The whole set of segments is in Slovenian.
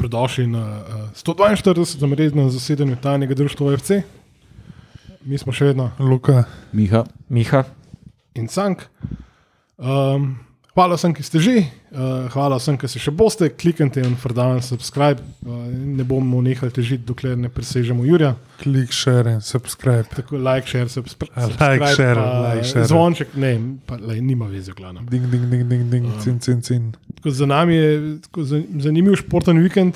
dobrodošli na uh, 142. rednem zasedanju tajnega društva OFC. Mi smo še vedno Luka, Miha, Miha, in Sank. Um, hvala vsem, ki ste že, uh, hvala vsem, ki se še boste. Kliknite in frdajte subscribe. Uh, ne bomo nehali težiti, dokler ne presežemo Jurja. klik, share in subscribe. Tako like, share, subscri A, like, subscribe. share, pa like, share. Zvonček, ne, pa, lej, nima veze, glavno. Ding, ding, ding, ding, ding, Um. cin, cin, cin. Tako Za nami je tako za- zanimiv športen vikend.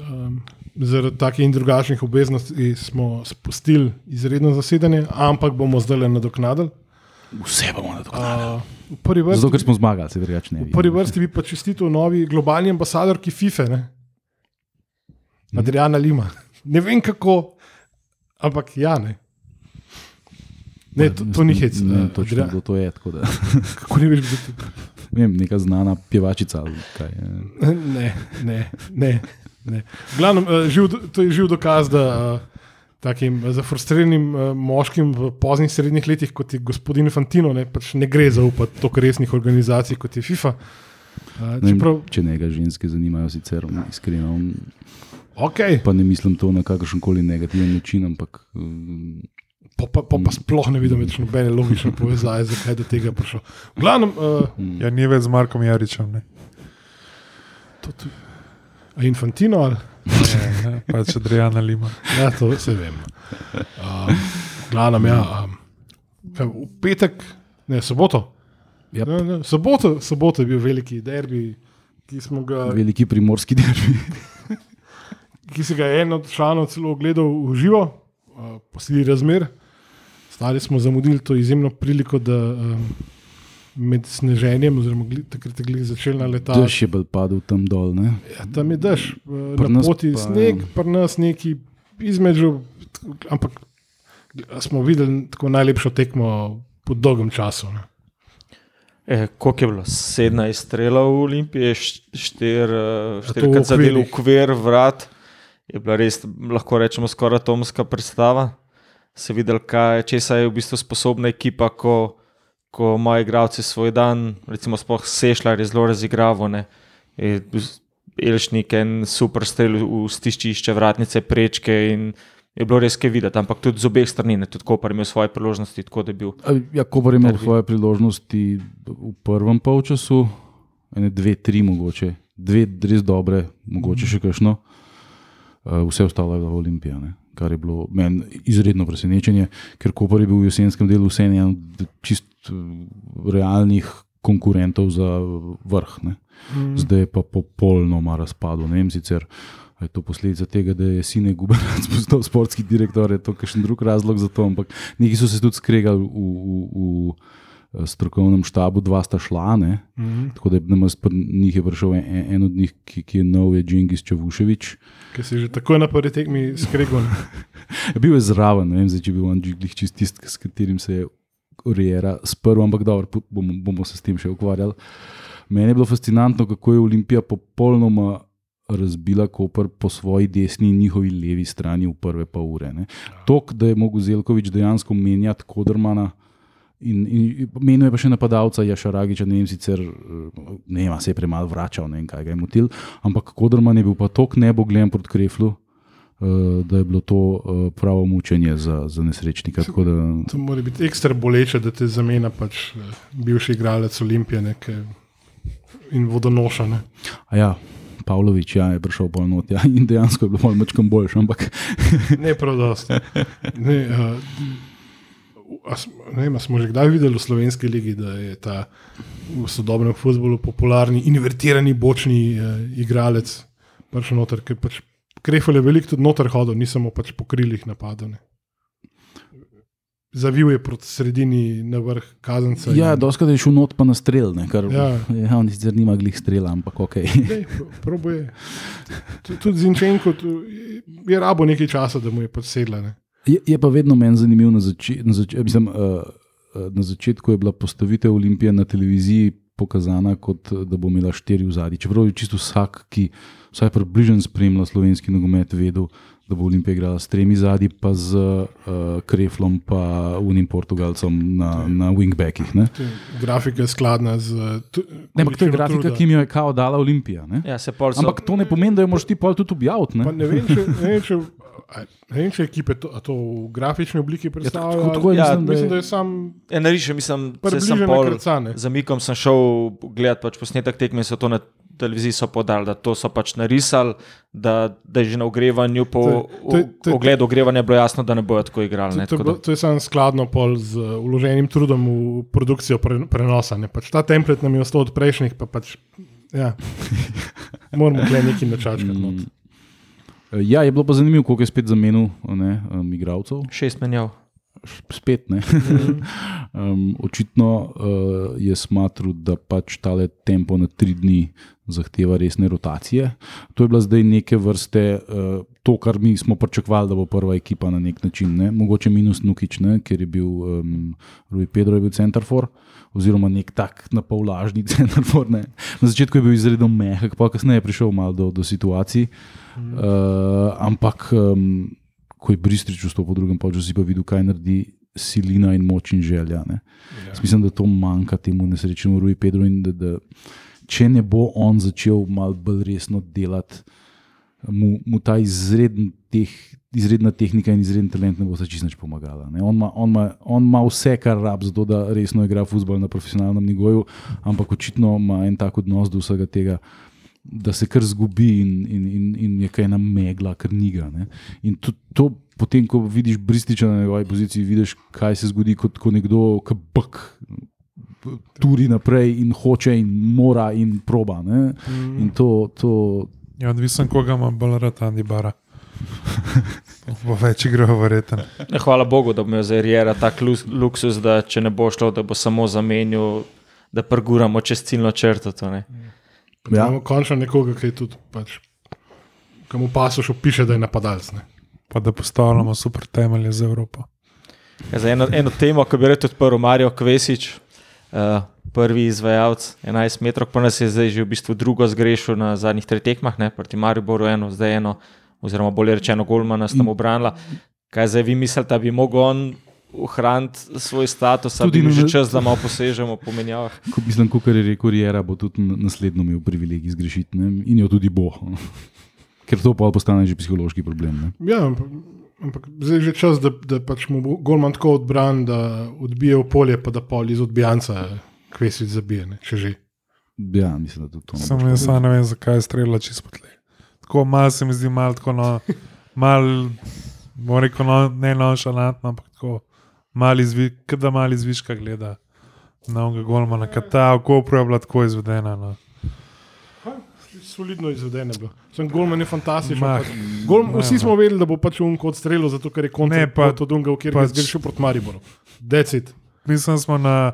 Um, zaradi takih in drugačnih obveznosti smo spustili izredno zasedanje, ampak bomo zdaj le nadoknadili. Vse bomo nadoknadili. Uh, vrsti, Zato, ker smo zmagali, se drugače ne. v prvi vrsti bi pa čestitil novi globalni ambasadorki FIFE, ne? Adriana Lima. Ne vem kako, ampak ja, ne. Ne, to, to ni hec. Ne, eh, vem točno, kdo to je. tako Da, Kako ne veš, kdo to vem, neka znana pevačica. ali Kaj, je. Ne, ne, ne. ne. Glavnem, eh, živ, do- to je živ dokaz, da uh, takim eh, zafrustriranim uh, moškim v poznih srednjih letih, kot je gospodin Fantino, ne, pač ne gre zaupati tako resnih organizacij kot je FIFA. Uh, Ne čeprav, Če njega ženske zanimajo, sicer iskreno. okay, Pa ne mislim to na kakršen koli negativen način, ampak um, pa, pa, pa, pa sploh ne vidim več nobene logične povezave, zakaj je do tega prišlo. V glavnem, uh, Ja, ni več z Markom Jaričem. Ne, to, to, a Infantino ali. Ne, pač Adriana Lima. Ja, to se vem. Um, glavnem, ja, um, v petek, ne, soboto. Yep. Ne, ne, soboto, soboto je bil veliki derbi, ki, smo ga, veliki primorski derbi. ki si ga je en od članov celo ogledal v živo, uh, posledi razmer. Stari smo zamudili to izjemno priliko, da um, med sneženjem, oziroma takrat je glih začel na letalo. Dež je bolj padel tam dol. Ne? Ja, tam je dež, Pri na poti pa- sneg, pri nas neki između, ampak smo videli tako najlepšo tekmo po dolgem času. Ne. eh, koliko je bilo? 17 strelov v Olimpiji, to v štirikrat zadel v okvir vrat. Je bila res, lahko rečemo, skoraj atomska predstava. Se videl, kaj, česa je v bistvu sposobna ekipa, ko, ko imajo igralci svoj dan, recimo sploh Sešljar je zelo razigraven. Elšnik en super strel v stiščišče, vratnice, prečke in je bilo res kaj videti, ampak tudi z obeh strani, ne, tudi Koper je imel svoje priložnosti, je bil. Ja, Kobar je imel Derbi. svoje priložnosti v prvem polčasu, ene dve, tri mogoče, dve res dobre, mogoče še kakšno. Uh, Vse ostalo je bila Olimpija, ne? Kar je bilo meni izredno presenečenje, ker Koper je bil v jesenskem delu vseeno en od čist eh, realnih konkurentov za vrh. Ne? Mm. Zdaj je pa popolnoma razpadlo. Ne vem sicer. Je to posledica tega, da je sine Gubernac postal sportski direktor, je to še drug razlog za to, ampak neki so se tudi skregali v, v, v strokovnem štabu, dva sta šla, ne? Mm. tako da je na mestu njih je prišel en, en od njih, ki, ki je nov, je Džingis Čavuševič. Ki si že takoj na prvi tekmi skregal. Bil je zraven, ne vem, zdaj, če bi bil on glih čist s katerim se je Rijera sprl, ampak dobro, bomo, bomo se s tem še ukvarjali. Meni je bilo fascinantno, kako je Olimpija popolnoma razbila Koper po svoji desni in njihovi levi strani v prve pol ure. ne. Tok, da je mogel Zelkovič dejansko menjati Kodrmana. In, in menil je pa še napadalca Jašaragiča, ne vem, sicer eh, ne vem, se je premalo vračal, ne vem, kaj ga je motil, ampak Kodrman je bil pa tok nebogljen proti Kreflu, uh, da je bilo to uh, pravo mučenje za, za nesrečnika. Tako Da, To mora biti ekstra boleče, da te zamenja pač eh, bivši igralec Olimpije ne, ke- in vodonoša. Ne. a ja, Pavlović ja, je prišel pol not ja, in dejansko je bilo malo mačkam boljše, ampak Ne prav dosti. Ne, uh, a, smo- ne vem, smo že kdaj videli v slovenski ligi, da je ta v sodobnem futbolu popularni, invertirani bočni uh, igralec prišel noter, ker pač Krefel je veliko tudi noter hodil, ni samo pač po krilih napadal. Zavil je proti sredini na vrh kazenca. ja, in- doskrat je šel not pa na strel, ne, kar Ja. ja, on sicer nima glih strela, ampak ok. Dej, probuje. Tu- Tudi Zinčenko tu je rabo nekaj časa, da mu je pač sedla. Ne. Je, je pa vedno meni zanimivo, na, zače, na, zač, mislim, uh, na začetku je bila postavitev Olimpije na televiziji pokazana, kot eh, da bo imela štiri v zadnji. Čeprav je čisto vsak, ki vsaj približno spremlja slovenski nogomet, vedel, da bo Olimpija igrala s tremi zadnji, pa z uh, Kreflom, pa unim Portugalcem na, na wingbackih. Ne? Grafika je skladna z. Ne, ampak to je grafika, truda. ki mi jo je kao dala Olimpija. Ne? Ja, so, Ampak to ne pomeni, da jo moraš ti pol tudi objaviti. Pa Ne? Ne vem, če, ne vem, če, a- ne vem, če ekipe to, to v grafični obliki predstavljajo. tako- tako ali- mislim, da je- mislim, da je sam Ja, ne rišem, mislim, da sem pol. nakrcane. Za Mikom sem šel gledati pač posnetek tekme in so to na televiziji so podali, da to so pač narisali, da, da je že na ogrevanju, po To to to ogledu ogrevanja bilo jasno, da ne bojo tako igrali. To, Ne, to, tako da, to je samo skladno pol z uloženim trudom v produkcijo pre, prenosa. Ne? Pač ta template nam je ostal od prejšnjih, pa pač. Ja. Moramo tukaj nekaj načačkati. Ja, je bilo pa zanimivo, koliko je spet zamenil um, igralcev. šest menjav. Spet ne. um, očitno uh, je smatral, da pač tale tempo na tri dni zahteva resne rotacije. To je bila zdaj neke vrste uh, to, kar mi smo pričakovali, da bo prva ekipa na nek način. Ne? Mogoče minus Nukič, ne? ker je bil um, Rui Pedro je bil center for. Oziroma, nek tak na pol lažni center. ne. Na začetku je bil izredno mehak, pa kasneje je prišel malo do, do situacij. Uh, ampak, um, ko je Bristrič vstopil v drugem polčasu, si pa videl, kaj naredi silina in moč in želja. Ne. Ja. Jaz Mislim, da to manjka temu nesrečnemu Rui Pedro in da, da če ne bo on začel malo bolj resno delati, mu, mu ta izreden teh. Izredna tehnika in izreden talent ne bo se čisto pomagala. ne. On ima, on, ima, on ima vse, kar rab, zato da resno igra futbol na profesionalnem nivoju, ampak očitno ima en tak odnos do vsega tega, da se kar zgubi in, in, in, in je kaj ena megla, kar niga. Ne. In to, to potem, ko vidiš Brističa na njegovi poziciji, vidiš, kaj se zgodi, kot ko nekdo, ki bk. Turi naprej in hoče, in mora, in proba. Ne? In to, to, Je odvisen, koga ima bolj rad Andy Bara. Bo več igral, verjeten. Ja, hvala Bogu, da bo zdaj Riera tak lus- luksus, da če ne bo šlo, da bo samo zamenil, da prguramo čez ciljno črto. To, ne. Pa Ja. Imamo končno nekoga, ki je tudi, pač, ki mu pasoš opiše, da je napadalec. ne. Pa da postavljamo super temelje za Evropo. Ja, za eno, eno temo, ki bi rekel odprl Marijo Kvesič, uh, prvi izvajalec 11 metrov, pa nas je zdaj že v bistvu drugo zgrešil na zadnjih treh tekmah, ne, proti Mariboru eno, zdaj eno, oziroma bolje rečeno, Golmana sta mu obranila. Kaj zdaj vi mislite, da bi mogel on ohraniti svoj status, Tudi bil že čas, da malo posežemo po menjavah? ko, mislim, kot je rekel Riera, bo tudi naslednjo imel privilegij zgrešiti ne? in jo tudi bo. Ker to pa postane že psihološki problem. Ne? Ja, ampak, ampak zdaj je že čas, da, da pač mu bo Golman tako odbran, da odbije v polje, pa da pol iz odbijanca kvesic zabije, ne, če že. Ja, mislim, da tudi to ne bo Sam šlo. jaz ne vem, zakaj je streljala čisto po tleh. Tako malo se mi zdi, malo tako, no, malo, bom rekel, no, ne nonšalantno, ampak tako, malo izvi, kot da malo izviška gleda na onega golmana, ker ta v Kopru je bila tako izvedena. No. Solidno izvedene bilo. Sem Golman je fantastičen. Mah, pač. Gol, ne, vsi smo vedeli, da bo pač un kot strelil, zato ker je konec Ne, pa- od Dunga, kjer pač- je zgrešil proti Mariboru. Decid. Mislim, smo na,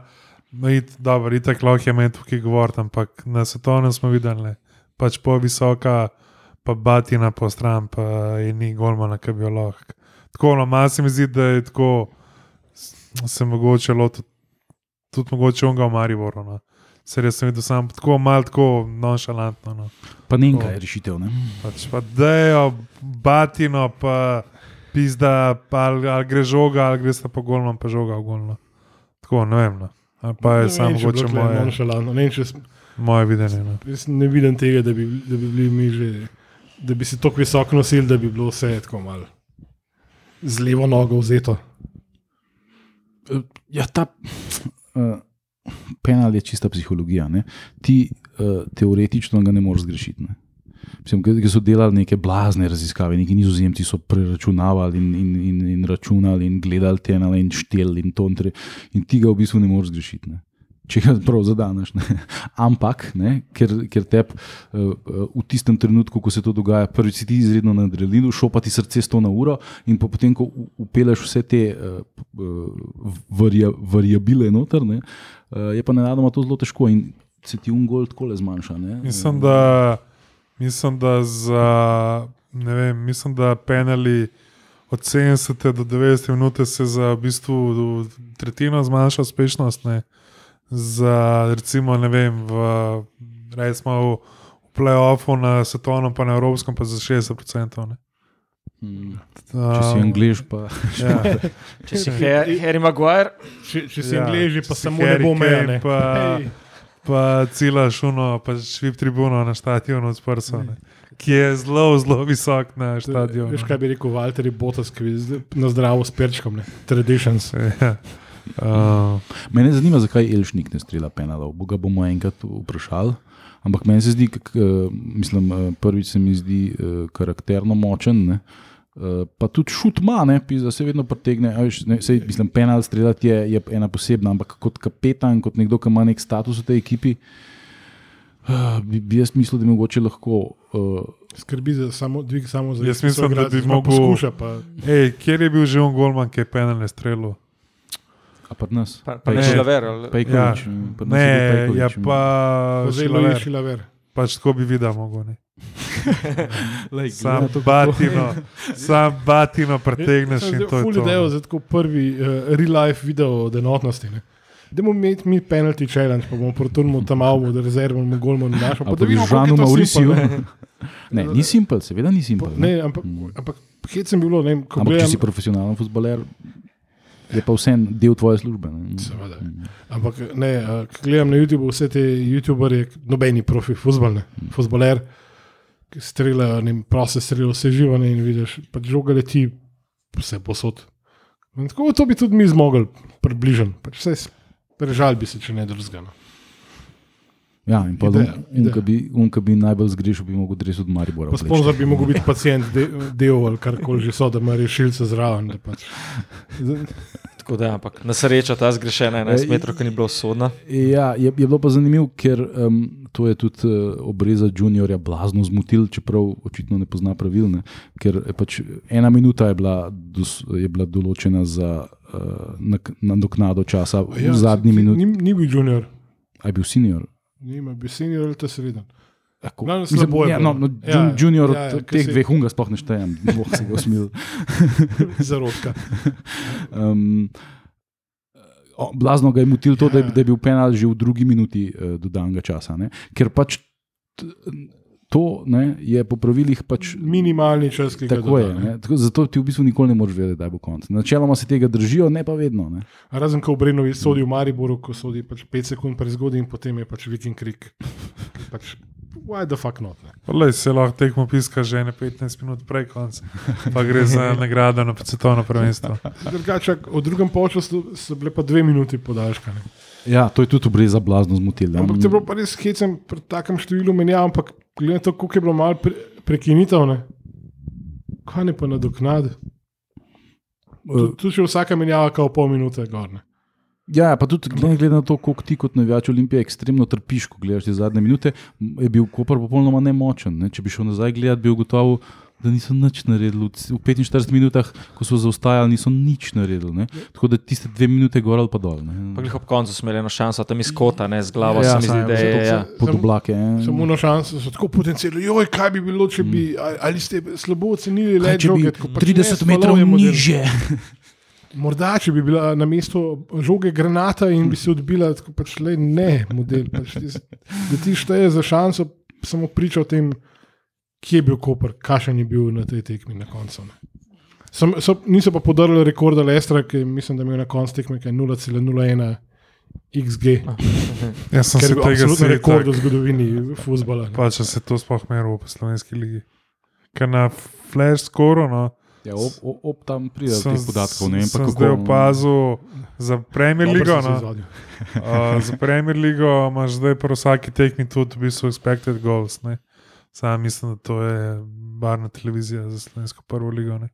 na it, dobro, itak lahko je meni tukaj govoriti, ampak na svetovnem smo videli, ne. pač po visoka, pa batina po stran, pa je ni golmana, ki bi jo lahko. Tako, no, malo se mi zdi, da je tako, se mogoče lotil, tudi mogoče onga v Mariboru. No. Ser jaz sem videl sam tako malo tako nonšalantno. No. Pa ne kaj je rešitev. Ne? Pač pa dejo, batino, pa pizda, pa ali, ali gre žoga, ali gre sta po golno, pa žoga v golno. Tako, ne vem. No. Ali Pa je samo mogoče moje, nonšalantno. Ne, vem, če sem- moje videnje. No. jaz ne vidim tega, da bi, da bi bili mi že, da bi se tako visoko nosili, da bi bilo vse tako malo z levo nogo vzeto. Ja, ta uh, penal je čista psihologija. Ne? Ti uh, teoretično ga ne moreš zgrešiti. Ne? Mislim, ki so delali neke blazne raziskave, neki nizozemci so preračunavali in, in, in, in računali in gledali te ena in šteli in to. In, tre- in ti ga v bistvu ne moreš zgrešiti. Ne? Če ga prav zadaneš. Ne? Ampak, ne, ker, ker te uh, uh, v tistem trenutku, ko se to dogaja, prvič si ti izredno na adrenalinu, šlo pa ti srce 100 na uro, in po potem, ko upeleš vse te uh, varia, variabile noter, ne, je pa nenadoma to zelo težko in se ti ungol tako le zmanjša. Ne? Mislim, da, mislim, da za, ne vem, mislim, da penali od 70 do 90 minut se za v bistvu tretjino zmanjša uspešnost. Ne. Za recimo, ne vem, v, recimo v, v play-offu na svetovnem, pa na evropskem, pa za 60%. Ne. Mm. Če si angliš, pa Ja. Če si Har- Harry Maguire, Če, če si Ja, angliži, pa samo ne Harry bo Kane, mejane. pa- Pa cela šuno, pa švip tribuno na stadionu s prsom, ki je zelo, zelo visok na stadionu. Veš, kaj bi rekel Walter Botas, ki je na zdravo s perčkom, ne? traditions. Ja. Uh, Mene zanima, zakaj Elšnik ne strela penalov. Boga bomo enkrat vprašali. Ampak meni se zdi, kak, eh, mislim, eh, prvič se mi zdi karakterno močen. Ne? Pa tudi šut ima, ne, pizda se vedno pretegne. a Veš, ne, sej, mislim, penal streljati je, je ena posebna, ampak kot kapetan, kot nekdo, ki ima nek status v tej ekipi, bi, bi jaz mislil, da bi mogoče lahko. Uh, Skrbi za samo dvig, samo za Jaz mislim, da bi pa mogel- Poskuša pa. ej, kjer je bil že on Golman, ki je penal ne strelil? A pa nas. pa, pa ne šlaver. ali- Pejkovič, Ja. je Ne, Pejkovič, ja pa Zelo je šilaver. Pač tako bi videl, mogo, ne. Lej, Sam to, kako- batino, sam batino pretegneš in to je Ful to. idejo za tako prvi uh, real life video od enotnosti. Ne? Dajmo imeti mi penalty challenge, pa bomo proturnimo tam avmo, da rezervamo golmo na našo. Pa bi Žanu Mauriciju. Ne, ni simpel, seveda ni simpel. Ne, ampak, ampak hec sem bilo, ne vem, ko Ampak če si profesionalen futboler, je pa vse del tvoje službe. Ne? Seveda. Ampak ne, ko gledam na YouTube vse te YouTuberje, nobeni profi, futbolne, futboler, ki streljajo, ne vem, proste streljajo, vse živo in vidiš, pač žoga leti vse posod. In tako to bi tudi mi zmogli, približen. Pač vse prežal bi se, če ne drugano. Ja, in pa Ideja, ideja. unka bi, un, ki bi najbolj zgrešil, bi mogel res od Maribora. Pa sponzor bi mogel biti pacijent, de, del ali karkoli že so, da ima rešilce zraven. da Pač. Tako da, ampak na srečo ta zgrešena 11 metrov, ki ni bila usodna. Ja, je, je bilo pa zanimivo, ker um, to je tudi uh, obreza juniorja blazno zmotil, čeprav očitno ne pozna pravil. Ne? Ker je pač ena minuta je bila, dos, je bila določena za uh, nadoknado časa ja, v zadnji ti- minuti. Ni, ni bil junior, A je bil senior? Nima bil senior ali ta sreden. Lahko. No, Mislim, slabo je ja, no, no, Ja, jun, junior ja, ja, ja, od ker teh dveh unga sploh ne štejem, boh se ga usmil. Zarodka. Um, o, blazno ga je motil to, da je, Ja. da je bil penal že v drugi minuti uh, dodanega časa. Ne? Ker pač t, to ne, je po pravilih pač. Minimalni čas, ki ga Tako je, ne. Tako, zato ti v bistvu nikoli ne moreš vedeti, da bo konc. Načeloma se tega držijo, ne pa vedno. Ne. Razen ko v Brenovi sodi v Mariboru, ko sodi pač 5 sekund prezgodaj in potem je pač Viking Creek. Pač, why the fuck not? Ne? Lej, se lahko tekmo piska že ne 15 minut prej konca, pa gre za nagrado na svetovno prvenstvo. Drugače, v drugem polčasu so bile pa dve minuti podaljška. Ja, to je tudi obreza blazno zmotil. ja. Ampak te bilo pa res hecem pri takem številu menjav, ampak glede na to, koliko je bilo malo pre, prekinitev, ne? kaj ne pa nadoknadi. Tu, tu še vsaka menjava, kao pol minute gor. Ne? Ja, pa tudi glede, glede na to, koliko ti kot navijač Olimpije ekstremno trpiš, ko gledaš te zadnje minute, je bil Koper popolnoma nemočen. Ne? Če bi šel nazaj gledati, bi ugotovil, da niso nič naredili. V 45 minutah, ko so zaostajali, niso nič naredili. Ne? Tako da tiste dve minute gor ali pa dol. Ob koncu smo imeli eno šanso, tam iz kota, ne z glavo, Ja, ja, se mi zdi, samo da je. Ja. Pod oblake. Samo na šanso so tako potencijalno, joj, kaj bi bilo, če bi, ali, ali ste slabo ocenili le če bi žoge. tako pač 30 ne metrov niže. Morda, če bi bila na mestu žoge granata in bi se odbila, tako pač le ne, model. Pač da ti šteje za šanso, samo priča o tem, kje je bil Koper, kakšen je bil na tej tekmi na koncu. ne. Sem, so, niso pa podarili rekorda Lestra, ki mislim, da je imel na koncu tekme kaj 0,01 XG. Jaz sem se tega absolutno rekord v zgodovini futbola. ne. pa če se to sploh merilo v slovenski ligi. Ker na flash scoru, no, Ja, ob, ob, ob tam pride do teh podatkov. Ne vem kako. zdaj opazil za Premier Ligo. se No, uh, za Premier Ligo imaš zdaj pri vsaki tekmi tudi v bistvu expected goals. Ne. Sam mislim, da to je barna televizija za slovensko prvo ligo. Ne.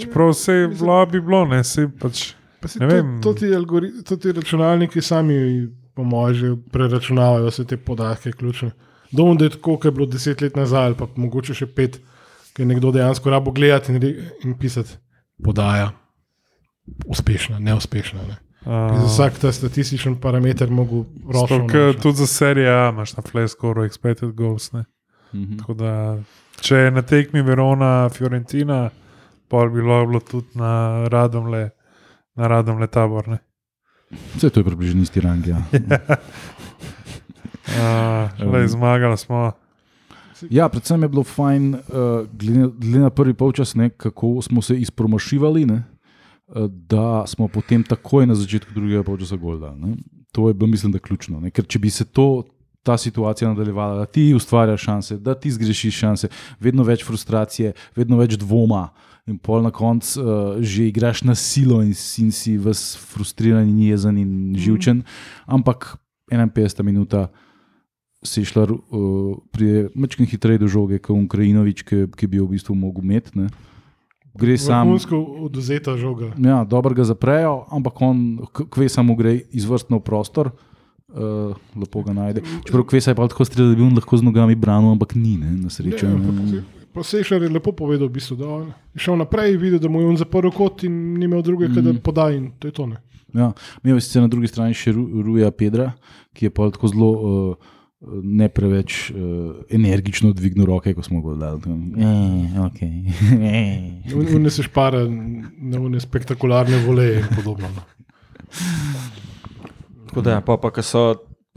Čeprav vse je bilo, bi bilo, ne, se pač. Pa si Ne to, vem. to, ti algori- to ti računalniki sami, po mojem, preračunavajo vse te podatke, ključne. Domov, da je tako, kot je bilo deset let nazaj, ali pa mogoče še pet, ki je nekdo dejansko rabo gledati in, in pisati, podaja. Uspešna, neuspešna. Ne. Uh, vsak ta statističen parameter mogo ročno. Sploh, tudi za serijo A imaš na flash scoru expected goals. Ne. Mhm. Tako Da, če je na tekmi Verona, Fiorentina, pa bi lahko bilo tudi na Radomle, na Radomle tabor. Ne. Vse to je približno isti rang. Ja. Uh, lej, zmagali smo. Ja, predvsem je bilo fajn, uh, glede, glede na prvi polčas, ne, kako smo se izpromašivali, ne, uh, da smo potem takoj na začetku drugega polčasa golda. To je bilo, mislim, da ključno. Ne, ker če bi se to, ta situacija nadaljevala, da ti ustvarjaš šanse, da ti zgrešiš šanse, vedno več frustracije, vedno več dvoma. In pol na koncu uh, že igraš na silo, in, in si ves frustriran, in jezen in živčen. Ampak 51 minuta je šla, uh, pride mečkim hitreje do žoge, kot Ukrajinovič, ki, ki bi jo v bistvu mogel imeti. Ne. Gre sam. Vrhunsko oduzeta žoga. Ja, dobro ga zaprejo, ampak on, kve samo gre izvrstno v prostor. Uh, lepo ga najde. Čeprav kvesa je pa tako streljal, da bi on lahko z nogami branil, ampak ni, ne, na srečo. Pa Sešar je lepo povedal, v bistvu, da je šel naprej, videl, da mu je on zaprl kot in ni imel drugega, mm. da podaj in to je to. Ne. Ja, imel si na drugi strani še Ruja Pedra, ki je pa tako zelo. Uh, ne preveč uh, energično dvignil roke, ko smo gledali. E, okay. Ne se špara, ne vne spektakularne voleje in podobno. Tako da, pa, pa ko so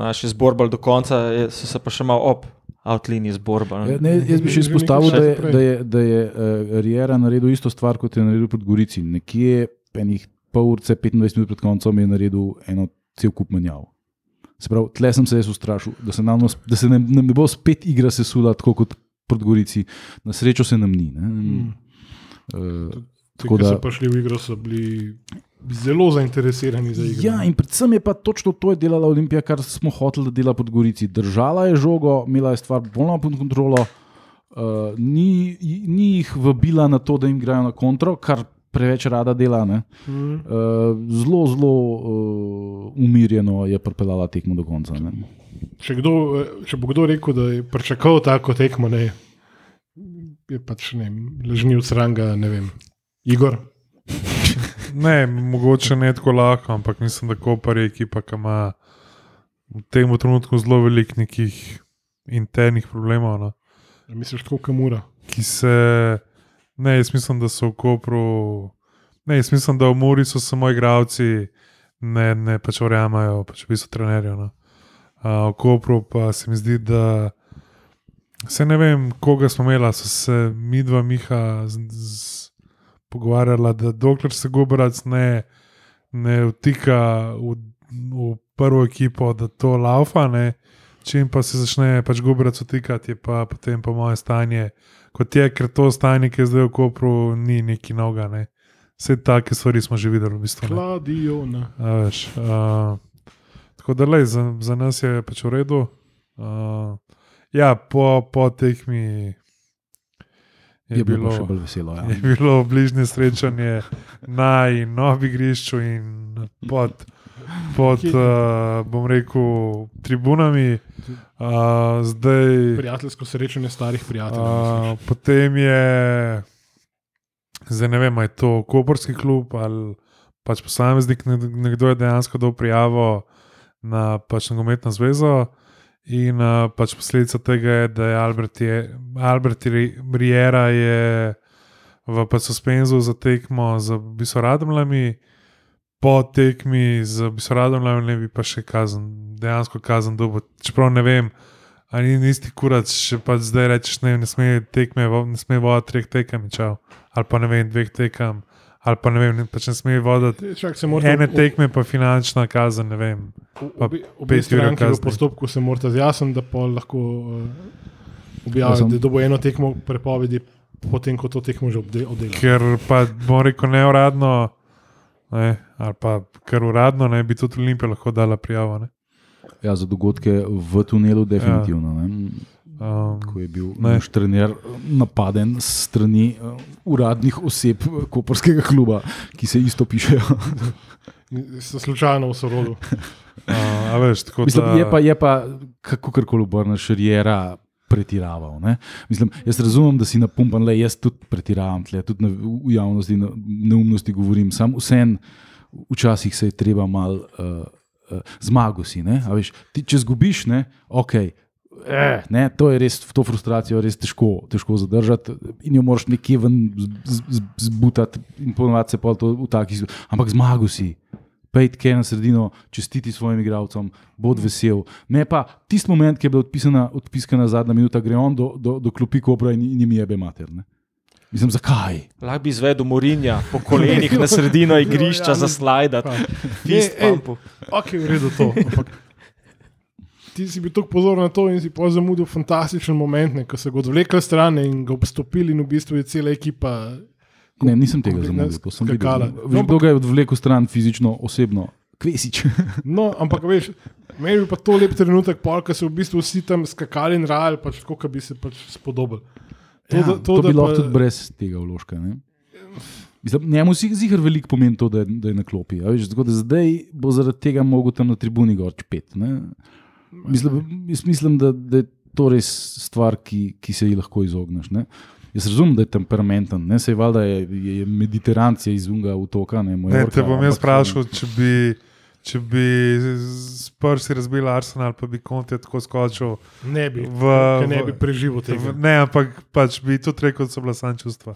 naši zborbali do konca, je, so se pa še malo op. Outlini zborbali. Ja, jaz bi še izpostavil, da je, da je, da je uh, Riera naredil isto stvar, kot je naredil pod Gorici. Nekje penih pol ure, 25 minut pred koncem je naredil eno cel kup menjav. Se pravi, tle sem se jaz ustrašil, da se, navno, da se ne, ne, ne bo spet igra sesula tako kot proti Gorici. Na srečo se nam ni. Mm. Uh, tako da so prišli v igro, so bili zelo zainteresirani za igro. Ja, in predvsem je pa točno to je delala Olimpija, kar smo hoteli, da dela proti Gorici. Držala je žogo, imela je stvar bolj pod kontrolo. Uh, ni, ni jih vabila na to, da jim grejo na kontro, kar preveč rada dela. Mm. Uh, zelo, zelo uh, umirjeno je pripeljala tekmo do konca. Če, kdo, če bo kdo rekel, da je pričakoval tako tekmo, ne, je pač ne, ležni od sranga, ne vem, Igor. Ne, mogoče ne tako lahko, ampak mislim, da Koper je ekipa, ki ima v tem trenutku zelo velik nekih internih problemov. No. Ja, misliš, tako kamura. Ki se. Ne, jaz mislim, da so v Kopru, ne, jaz mislim, da v Muri so samo igravci, ne, ne pač verjamajo, pač v bistvu trenerjo. No. Uh, v Kopru pa se mi zdi, da se ne vem, koga smo imeli, so se mi dva Miha z, z, pogovarjala, da dokler se Gobrac ne, ne vtika v, v prvo ekipo, da to laufa, ne, čim pa se začne pač Gobrac vtikati, je pa potem po moje stanje kot je, ker to stanje, ki je zdaj v Kopru, ni neki noga. Ne. Vse take stvari smo že videli, v bistvu. Hladijo. Uh, tako da, lej, za, za nas je pač v redu. Uh, ja, po, po tekmi. Je, je bilo, bilo, veselo, ja. je bilo bližnje srečanje na novem igrišču in pod pod, uh, bom rekel, tribunami. Uh, zdaj, Prijateljsko srečanje starih prijateljev. Uh, potem je, zdaj ne vem, ali je to Koperski klub ali pač posameznik, nekdo je dejansko dal prijavo na pač nogometno zvezo. In uh, pač posledica tega je, da je Albert, je, Albert Riera je v pač suspenzu za tekmo z Bisoradmlami po tekmi z Bisoradom, ne bi pa še kazen, dejansko kazen dobo. Čeprav ne vem, ali ni isti kurac, če pa zdaj rečeš, ne, ne sme tekme, ne sme voditi treh tekem, čau. ali pa ne vem, dveh tekem. Ali pa ne vem, ne, pač ne sme voditi ene tekme, pa finančna kazen. Ne vem. Obe stranki v postopku se morate zjasniti, da pa lahko uh, objavite, ja, da bo eno tekmo prepovedi, potem ko to tekmo že oddelate. Ker pa bom rekel neuradno ne, ali pa kar uradno, ne bi tudi Olimpija lahko dala prijavo. Ja, za dogodke v tunelu, definitivno. Ja. Um, ko je bil naš trener napaden strani uh, uradnih oseb Koperskega kluba, ki se isto pišejo. Se slučajno v sorodu. Uh, veš, Mislim, da... Je pa, je pa kako koli obrneš, rjera pretiraval. Mislim, jaz razumem, da si napumpan, le jaz tudi pretiravam, tle, tudi na, v javnosti na neumnosti govorim. Sam vsem, včasih se je treba mal uh, uh, zmagosi. Veš, ti, če zgubiš, ne, ok. Eh, ne, to je res, to frustracijo je res težko, težko zadržati in jo moraš nekje ven zbutati, in ponovadi se pa to v takih. Ampak zmago si, pejt kaj na sredino, čestiti svojim igralcem, bod vesel. Ne pa tisti moment, ki je bila odpisana, odpiskana zadnja minuta, gre on do, do, do klopi kopra in, in jim jebe mater. Ne? Mislim, zakaj? Lahko bi izvedel Morinja po kolenih na sredino igrišča za slajd. Fist ej. pumpu. Ok, v redu to. Ampak ti si bil tako pozoren na to in si pa zamudil fantastičen moment, ne, ko so ga odvlekli stran in ga obstopili, in v bistvu je cela ekipa. Ne, nisem tega zamudil, to sem videl. Veš, kdo ga je odvlekel stran fizično, osebno? Kvesič. No, ampak veš, meni je pa to lep trenutek, pol, ko so v bistvu vsi tam skakali in rajali, pač kot bi se pač spodobili. To, ja, da- to, to bi lahko pa- tudi brez tega vložka. Ne? Mislim, njemu si zihar veliko pomeni to, da je, da je na klopi. Veš, tako da zdaj bo zaradi tega mogel tam na tribuni gor čpet. ne. Mislim, jaz mislim da, da je to res stvar, ki, ki se ji lahko izogneš. Ne? Jaz razumem, da je temperamenten, ne se je valjda je, je, je mediterancija iz unga otoka. Ne, Ne, Majorka, te bom jaz vprašal, če bi, če bi s prsti razbil Arsenal, pa bi Konti tako skočil. Ne bi, V- ne v- bi preživel tega. V- Ne, ampak pač bi tudi rekel, da so bila sam čustva.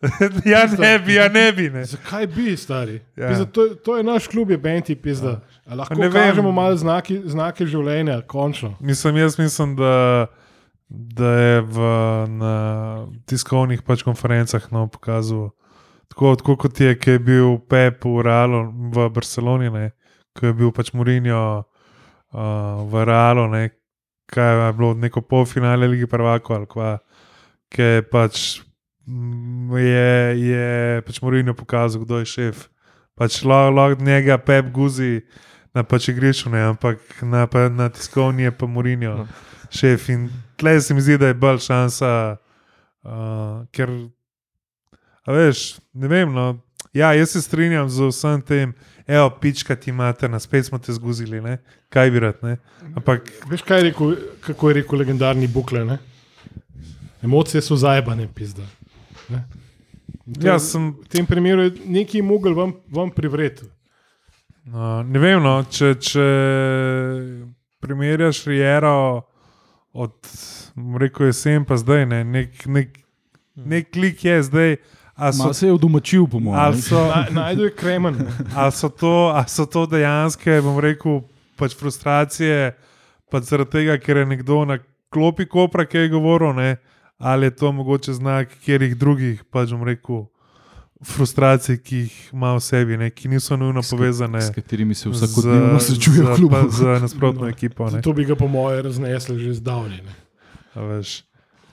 ja, ne bi, ja, ne bi. Ne. Zakaj bi, stari? Ja. Pizda, to, to je naš klub, je Benti, pizda. Ja. Lahko Ne ne vem. kažemo malo znaki, znake življenja, končno. Mislim, jaz mislim, da, da je v, na tiskovnih pač konferencah no, pokazal. Tako, tako kot je, je bil Pep v Realu v Barceloni, ne, ko je bil pač Mourinho uh, v Realu, ne, kaj je bilo neko polfinale Lige Prvako ali kva, ki je pač, je, je pač Mourinho pokazal, kdo je šef. Pač lahko la, njega Pep guzi na pač igrišču, ne, ampak na, pa, na tiskovni je pa Mourinho No. šef. In tle se mi zdi, da je bolj šansa, uh, ker, a veš, ne vem. No, ja, jaz se strinjam z vsem tem, evo, pička ti imate, na spet smo te zguzili, ne? kaj bi rad. Ne? Ampak Veš, kaj je rekel, kako je rekel legendarni Bukle? Ne? Emocije so zajebane, pizda. Ne? To jaz sem. V tem primeru nekaj mogel vam, vam privreti. No, ne vem, no, če, če primerjaš Riero od bom rekel, jesen pa zdaj, ne, nek, nek, nek klik je zdaj. A so, se je vdomačil, po mojem. Na, najdu je kremen. ali so to, ali so to dejanske, bom rekel, pač frustracije, pač zaradi tega, ker je nekdo na klopi kopra, ki je govoril, ne, ali je to mogoče znak katerih drugih, pač bom rekel, frustracij, ki jih ima v sebi, ne, ki niso nujno povezane. S katerimi se vsakodnevno srečuje v klubu. pa Z nasprotno ekipo. Ne. To bi ga, po mojem, raznesli že zdavni. Ne? a veš.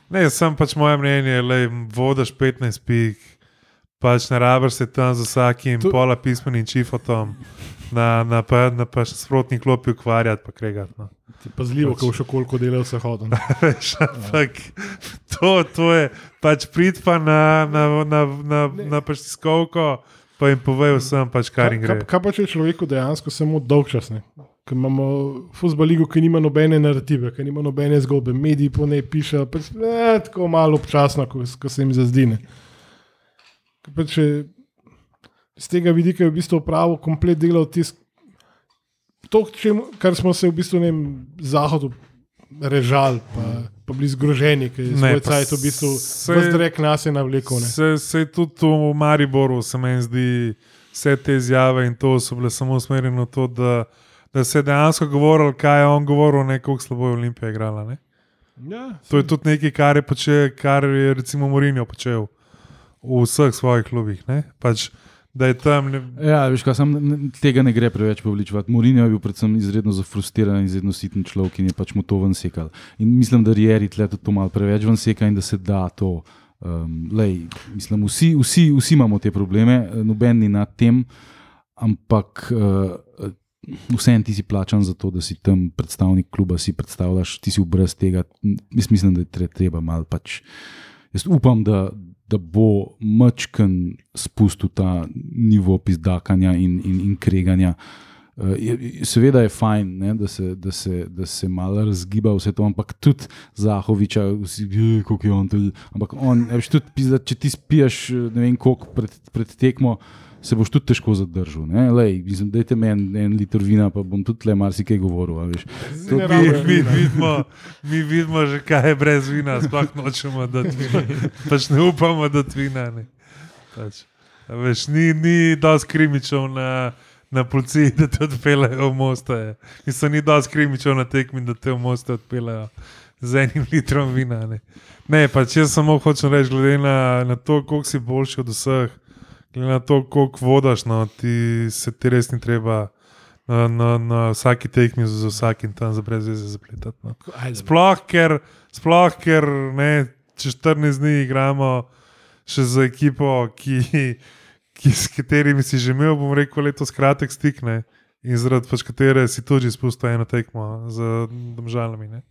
Ne, sem pač moje mnenje, da vodiš 15 pik, pač ne rabiš se tam z vsakim to... pola pismenim čifotom, na, na, pa, na pač sprotni klopi ukvarjati, pa kregati. No. Ti Pazljivo, Pač- ko še koliko dela vse hodom. Veš, ampak to, to je pač prid pa na, na, na, na, na pač tiskovko, pa jim povej vsem, pač, kar jim gre. Kaj, kaj pa če je človeku dejansko samo dolgčasne? Ker imamo futbol ligo, ki nima nobene narative, ki nima nobene zgodbe, mediji po njej pišejo, pač, ne, tako malo občasno, ko, ko se jim zazdine. Pač, z tega vidika je v bistvu pravo komplet delal tisk. To, čem, kar smo se v bistvu na zahodu režali, pa, pa bili zgroženi, ker je svoj cajt v bistvu vzdrek nas je navlekel. ne. Se, se tudi v Mariboru, se meni zdi, vse te izjave in to so bile samo usmerjene v to, da, da se je dejansko govorilo, kaj je on govoril, ne kako slabo je Olimpija igrala. Ne? Ja, To je tudi nekaj, kar je, počel, kar je recimo Mourinho počel v vseh svojih klubih. Ne? Pač, da je tam. Ne, Ja, veš, kaj, sam, ne- tega ne gre preveč poveličevati. Mourinho je bil predvsem izredno zafrustriran izredno siten človek in je pač mu to ven sekal. In mislim, da Rieri tle tudi to malo preveč ven seka in da se da to. Um, lej, mislim, vsi, vsi, vsi imamo te probleme, eh, noben ni nad tem, ampak uh, vseeno ti si plačan za to, da si tam predstavnik kluba, si predstavljaš, ti si brez tega. Mislim, da je tre- treba malo pač. Jaz upam, da, da bo mačken spustil ta nivo pizdakanja in, in, in kreganja. Uh, je- seveda je fajn, ne, da, se, da, se, da se malo razgiba vse to, ampak tudi Zahoviča, vsi, "Je, kako je on tudi. Ampak on, veš, tudi, pizda, če ti spiješ ne vem koliko pred, pred tekmo, se boš tudi težko zadržal. Lej, mislim, Dajte meni en, en liter vina, pa bom tudi le marsikaj govoril. mi, mi, vina. vidimo, mi vidimo že, kaj je brez vina, sploh nočemo dati vina. Pač ne upamo dati vina. Ne. Pač. Veš, ni, ni dosti krimičev na, na policiji, da te odpeljejo v moste. Mislim, ni dosti krimičev na tekmi, da te v moste odpeljejo z enim litrom vina. Ne, ne pa če samo hočem reči, glede na, na to, koliko si boljši od vseh, glede na to, koliko vodaš, no, ti se ti res ni treba. Na, na, na vsaki tekmi z vsakim tam za brez veze zapletati. No. Sploh, ker, sploh, ker ne, čez 14 dni igramo še z ekipo, ki, ki, s katerimi si že imel, bom rekel, letos kratek stik, ne, in zaradi pač katere si tudi spustil eno tekmo z državami,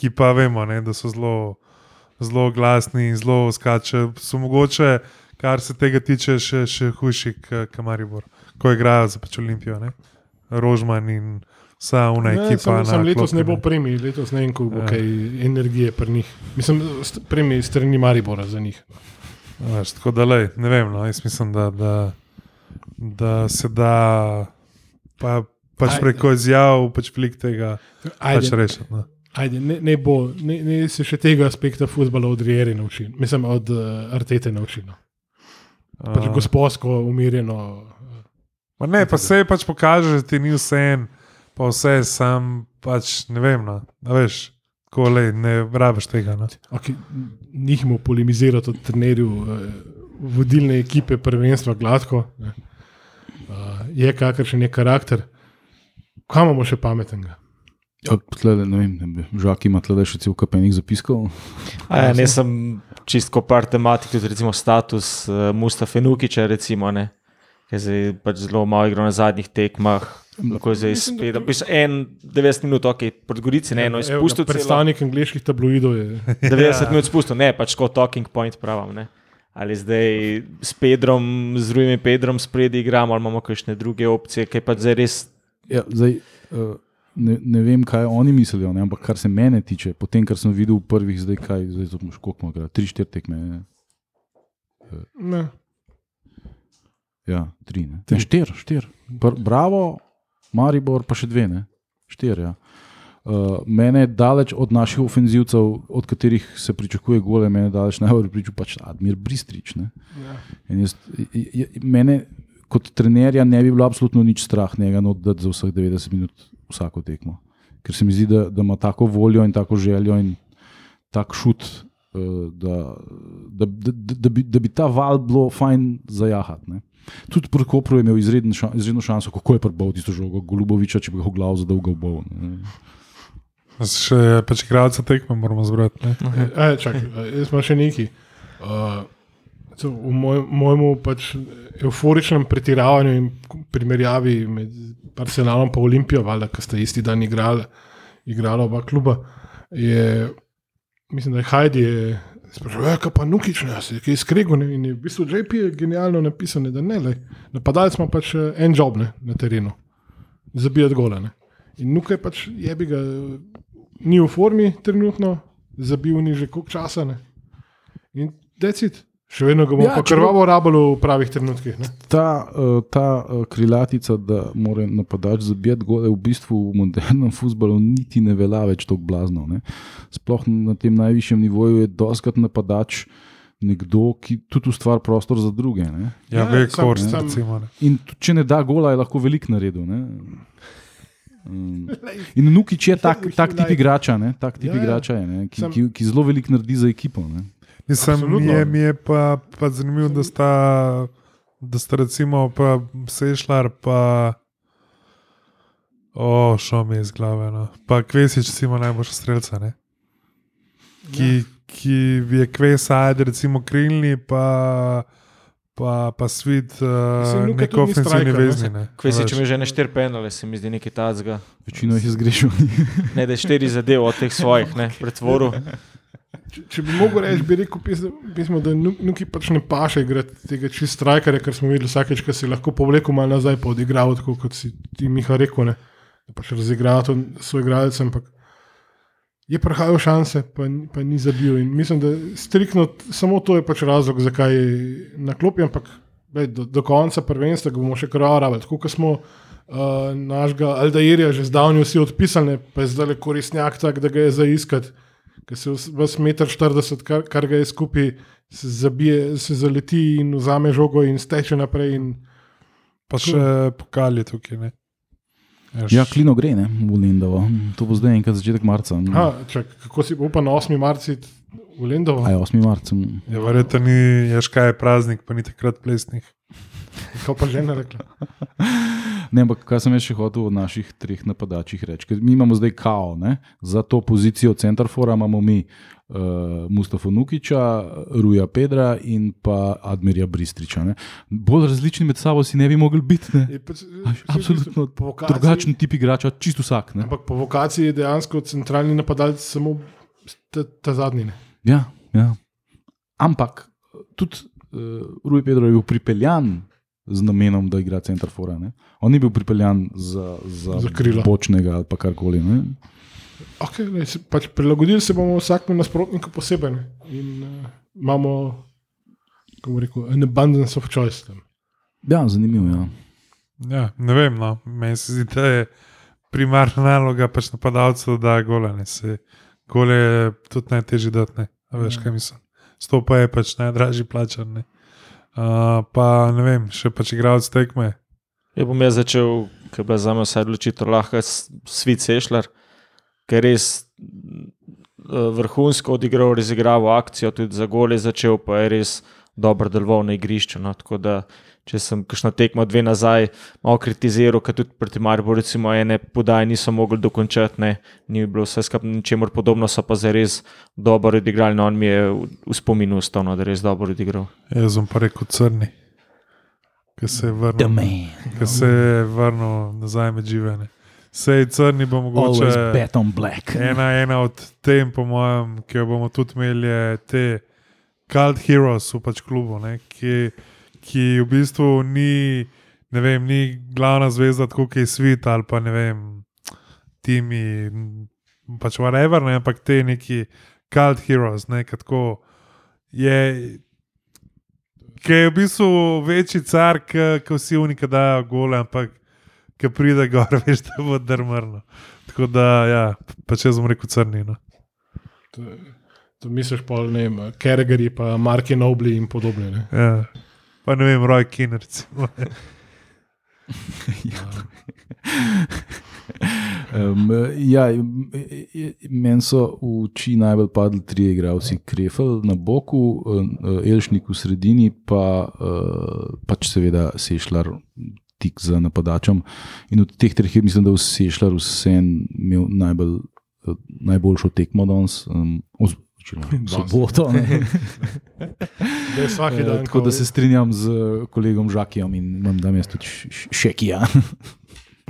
ki pa vemo, ne, da so zelo, zelo glasni in zelo skače. So mogoče, kar se tega tiče, še, še hujši kot Maribor, ko igrajo za pač Olimpijo. Ne. Rožman in vsa una Ne, ekipa. sam, sam letos klopi, ne bo premij, letos ne vem, koliko bo Ja. kaj energije pri njih. Mislim, st- premij strani Maribora za njih. Veš, tako da, lej, ne vem, no, jaz mislim, da, da, da se da pa, pač Ajde. preko izjav pač velik tega pač Ajde, rešiti. No. Ajde ne, ne, bo, ne, ne se še tega aspekta futbola od Rieri naučil, mislim od uh, Artete naučil. No. Pač A, gospodsko, umirjeno. ma ne, pa se pač pokaže, da ti ni vse en, pa vse sam, pač ne vem. No, veš, ko le, ne rabiš tega. No. Okay, njih mu polemizirati od trenerjev uh, vodilne ekipe prvenstva gladko. ne. Uh, je kakršen je karakter. Kaj imamo še pametnega? Ja, tlele, ne vem, žak ima tle še cel kapenik zapiskov. A ja, ne sem čistko par tematik, tudi recimo status uh, Mustafa Nukiča, recimo, ne, ki je zdaj pač zelo malo igral na zadnjih tekmah. Lahko je zdaj spet, da bi se en 90 minut, ok, pred Gorici, ne, no, Evo ga, izpustil celo Predstavnik angliških tabloidov je. 90 minut spustil, ne, pač kot talking point pravim, ne. Ali zdaj s Pedrom, z drugim Pedrom spredi igramo, ali imamo kakšne druge opcije, ki pa zdaj res Ja, zdaj, uh, ne, ne vem, kaj oni mislijo, ne, ampak kar se mene tiče, po tem, kar sem videl v prvih, zdaj kaj, zdaj to imaš koliko, igra, tri, štiri tekme. Ne? Ne. Ja, tri, ne. ne štir, štir. Pr, bravo, Maribor, pa še dve, ne. Štir, ja. Uh, mene je daleč od naših ofenzivcev, od katerih se pričakuje gole, mene je daleč najbolj priču pač Admir Bristrič. Ne. Ja. In Jaz, j- j- mene kot trenerja ne bi bilo absolutno nič strah njega oddati za vseh 90 minut vsako tekmo. Ker se mi zdi, da, da ima tako voljo in tako željo in tak šut, eh, da, da, da, da, da, bi, da bi ta val bilo fajn zajahati. ne. Tudi pri Kopru je imel izreden ša, izredno šanso, kako je prbal tisto žogo, Goluboviča, če bi ga v glavu zadolgo bol. ne. Še pač igralce tekme moramo zbrati. Ne. E, čakaj, jaz imam še nekaj. Uh, to, v moj, mojemu pač euforičnem pretiravanju in primerjavi med Arsenalom in Olimpijo, valjda, ki sta isti dan igrali, igrala oba kluba, je, mislim, da je Hajdi je sprašal, "Ja, kaj pa Nukič, ne, si kaj skrego. Ne? In je v bistvu JP je genialno napisano, da ne, lej, napadalec ima pač eh, en job ne, na terenu, zabijati gole. Ne? In Nuka je pač jebi ga, ni v formi trenutno, zabil ni že koliko časa. Ne? In decit, še vedno ga bomo Ja, krvavo rabili v pravih trenutkih. Ne? Ta, uh, ta uh, krilatica, da mora napadač zabijati gole, v bistvu v modernem futbalu niti ne velja več tako blazno. Ne? Sploh na tem najvišjem nivoju je doskrat napadač nekdo, ki tudi ustvari prostor za druge. Ne? Ja, Ja, ve, sam- recimo. Ne. In tudi, če ne da gola, je lahko velik naredil. Ne? Um, in Nukič je tak, tak tip igrača, ne? tak tip Ja, ja. igrača je, ne? ki, Sam- ki, ki zelo velik naredi za ekipo. Ne? Mislim, Absolutno. mi je, mi je pa, pa zanimivo, da sta, da sta recimo pa Sešljar, pa o, šlo mi je iz glave. No. Pa Kvesič, recimo najboljša strelca, ne? ki, ki je Kves, ajde, recimo krilni, pa. Pa, pa svet, Mislim, uh, Luka nek tudi ni ofenzivni striker, ne. vezni. ne. Kvesi, Veš. če mi že ne štiri penale, se mi zdi nekaj tacga. Večino jih je zgrešil. Ne, da je štiri zadev od teh svojih, ne, pretvoril. Če, če bi mogel reči, bi rekel, pismo, pismo, da Nu- Nuki pač ne paše igrati tega čist strajkarja, ker smo videli vsakeč, ko si lahko povlekel malo nazaj, pa odigral, tako kot si ti Miha rekel, ne? da pač razigral to svoj igralec, ampak je prehajal šanse, pa, pa ni zabil. In mislim, da striktno samo to je pač razlog, zakaj je na klopi, ampak glej, do, do konca prvenstva ga bomo še kar rabili. Tako kot smo uh, našega Aldairja že zdavnjo vsi odpisali, pa je zdaj le koristnjak tak, da ga je za iskati. Ki se vas meter 40, kar, kar ga je skupaj, se, zabije, se zaleti in vzame žogo in steče naprej. In, Pa še pokal je tukaj. Ne? Veš, Ja, klino gre, ne, v Lendovo. To bo zdaj enkrat začetek marca. ha, čak, kako si upa na 8. marci v Lendovo? Aj 8. marca. Je verjetno ni, ješ kaj je praznik, pa ni takrat plesnih. Kaj pa žena rekla? Ne, ampak kaj sem še hotel od naših treh napadačih reči? Ker Mi imamo zdaj kao, ne? za to pozicijo centrafora imamo mi uh, Mustafa Nukiča, Ruja Pedra in pa Admirja Bristriča. Ne? Bolj različni med sabo si ne bi mogli biti. Je Až Absolutno vokaciji- drugačen tip igrača, čisto vsak. Ne? Ampak po vokaciji je dejansko centralni napadalec samo ta, ta zadnji. Ne? Ja, ja. Ampak tudi uh, Ruj Pedro je bil pripeljan z namenom, da igra centrafora. Ne? On ni bil pripeljan za, za, Za krila. bočnega ali pa karkoli. Ne? Okay, ne, se, pač prilagodili se bomo vsakemu nasprotniku posebej. Ne? In uh, imamo, kako rekel, an abundance of choice. Tam. Ja, zanimivo. Ja. Ja, ne vem, no. meni se zdi, da je primarna naloga pač napadalcev, da je gola. Ne. Se, gole je tudi najtežji dati, ne. A veš, kaj mislim. Sto pa je pač najdražji plačan. Ne. Uh, pa ne vem, še pač igralec tekme. Ja, bom jaz začel, ker je bila za me vsaj odločitev lahko svit sešljar, ker je res mm, vrhunsko odigral, razigral akcijo, tudi za gole začel, pa je res dobro deloval na igrišču. No. Tako da, če sem kakšno tekmo dve nazaj malo kritiziral, ker tudi proti Mariboru, recimo, ene podaje niso mogli dokončati, ne. ni bilo vse skupaj ničemur podobno, so pa zdaj res dobro odigrali. No, on mi je v, spominu ostal, no, da je res dobro odigral. Jaz sem pa rekel crni, ki se je vrnil, ki se je vrnil nazaj med živene. Sej crni bo mogoče. Ena, ena od tem, po mojem, ki jo bomo tudi imeli, je te Cult Heroes v pač klubu, ne, ki, ki v bistvu ni, ne vem, ni glavna zvezda, tako kot je svet ali pa ne vem, timi, pač whatever, ne, ampak te neki Cult Heroes, ne, ki tako je. Ki je v bistvu večji car, kot vsi unika dajo gole, ampak ki pride gor, veš, da bo drmrno. Tako da, ja, pa če sem rekel crni. No. To, to misliš pa, ne vem, Kergeri, pa Marki Nobli in podobne. Ne? Ja. Pa ne vem, roj kin, recimo. Um, ja, meni so v oči najbolj padli tri igralci, Krefel na boku, eh, Elšnik v sredini, pa eh, pač seveda Sešljar tik za napadačem. In od teh treh mislim, da je Sešljar vsem imel najbolj, eh, najboljšo tekmo danes. Um, Soboto. ne. Da je vsak Eh, dan. Tako ko- da se strinjam z kolegom Žakijem in imam tam jaz tudi šekija.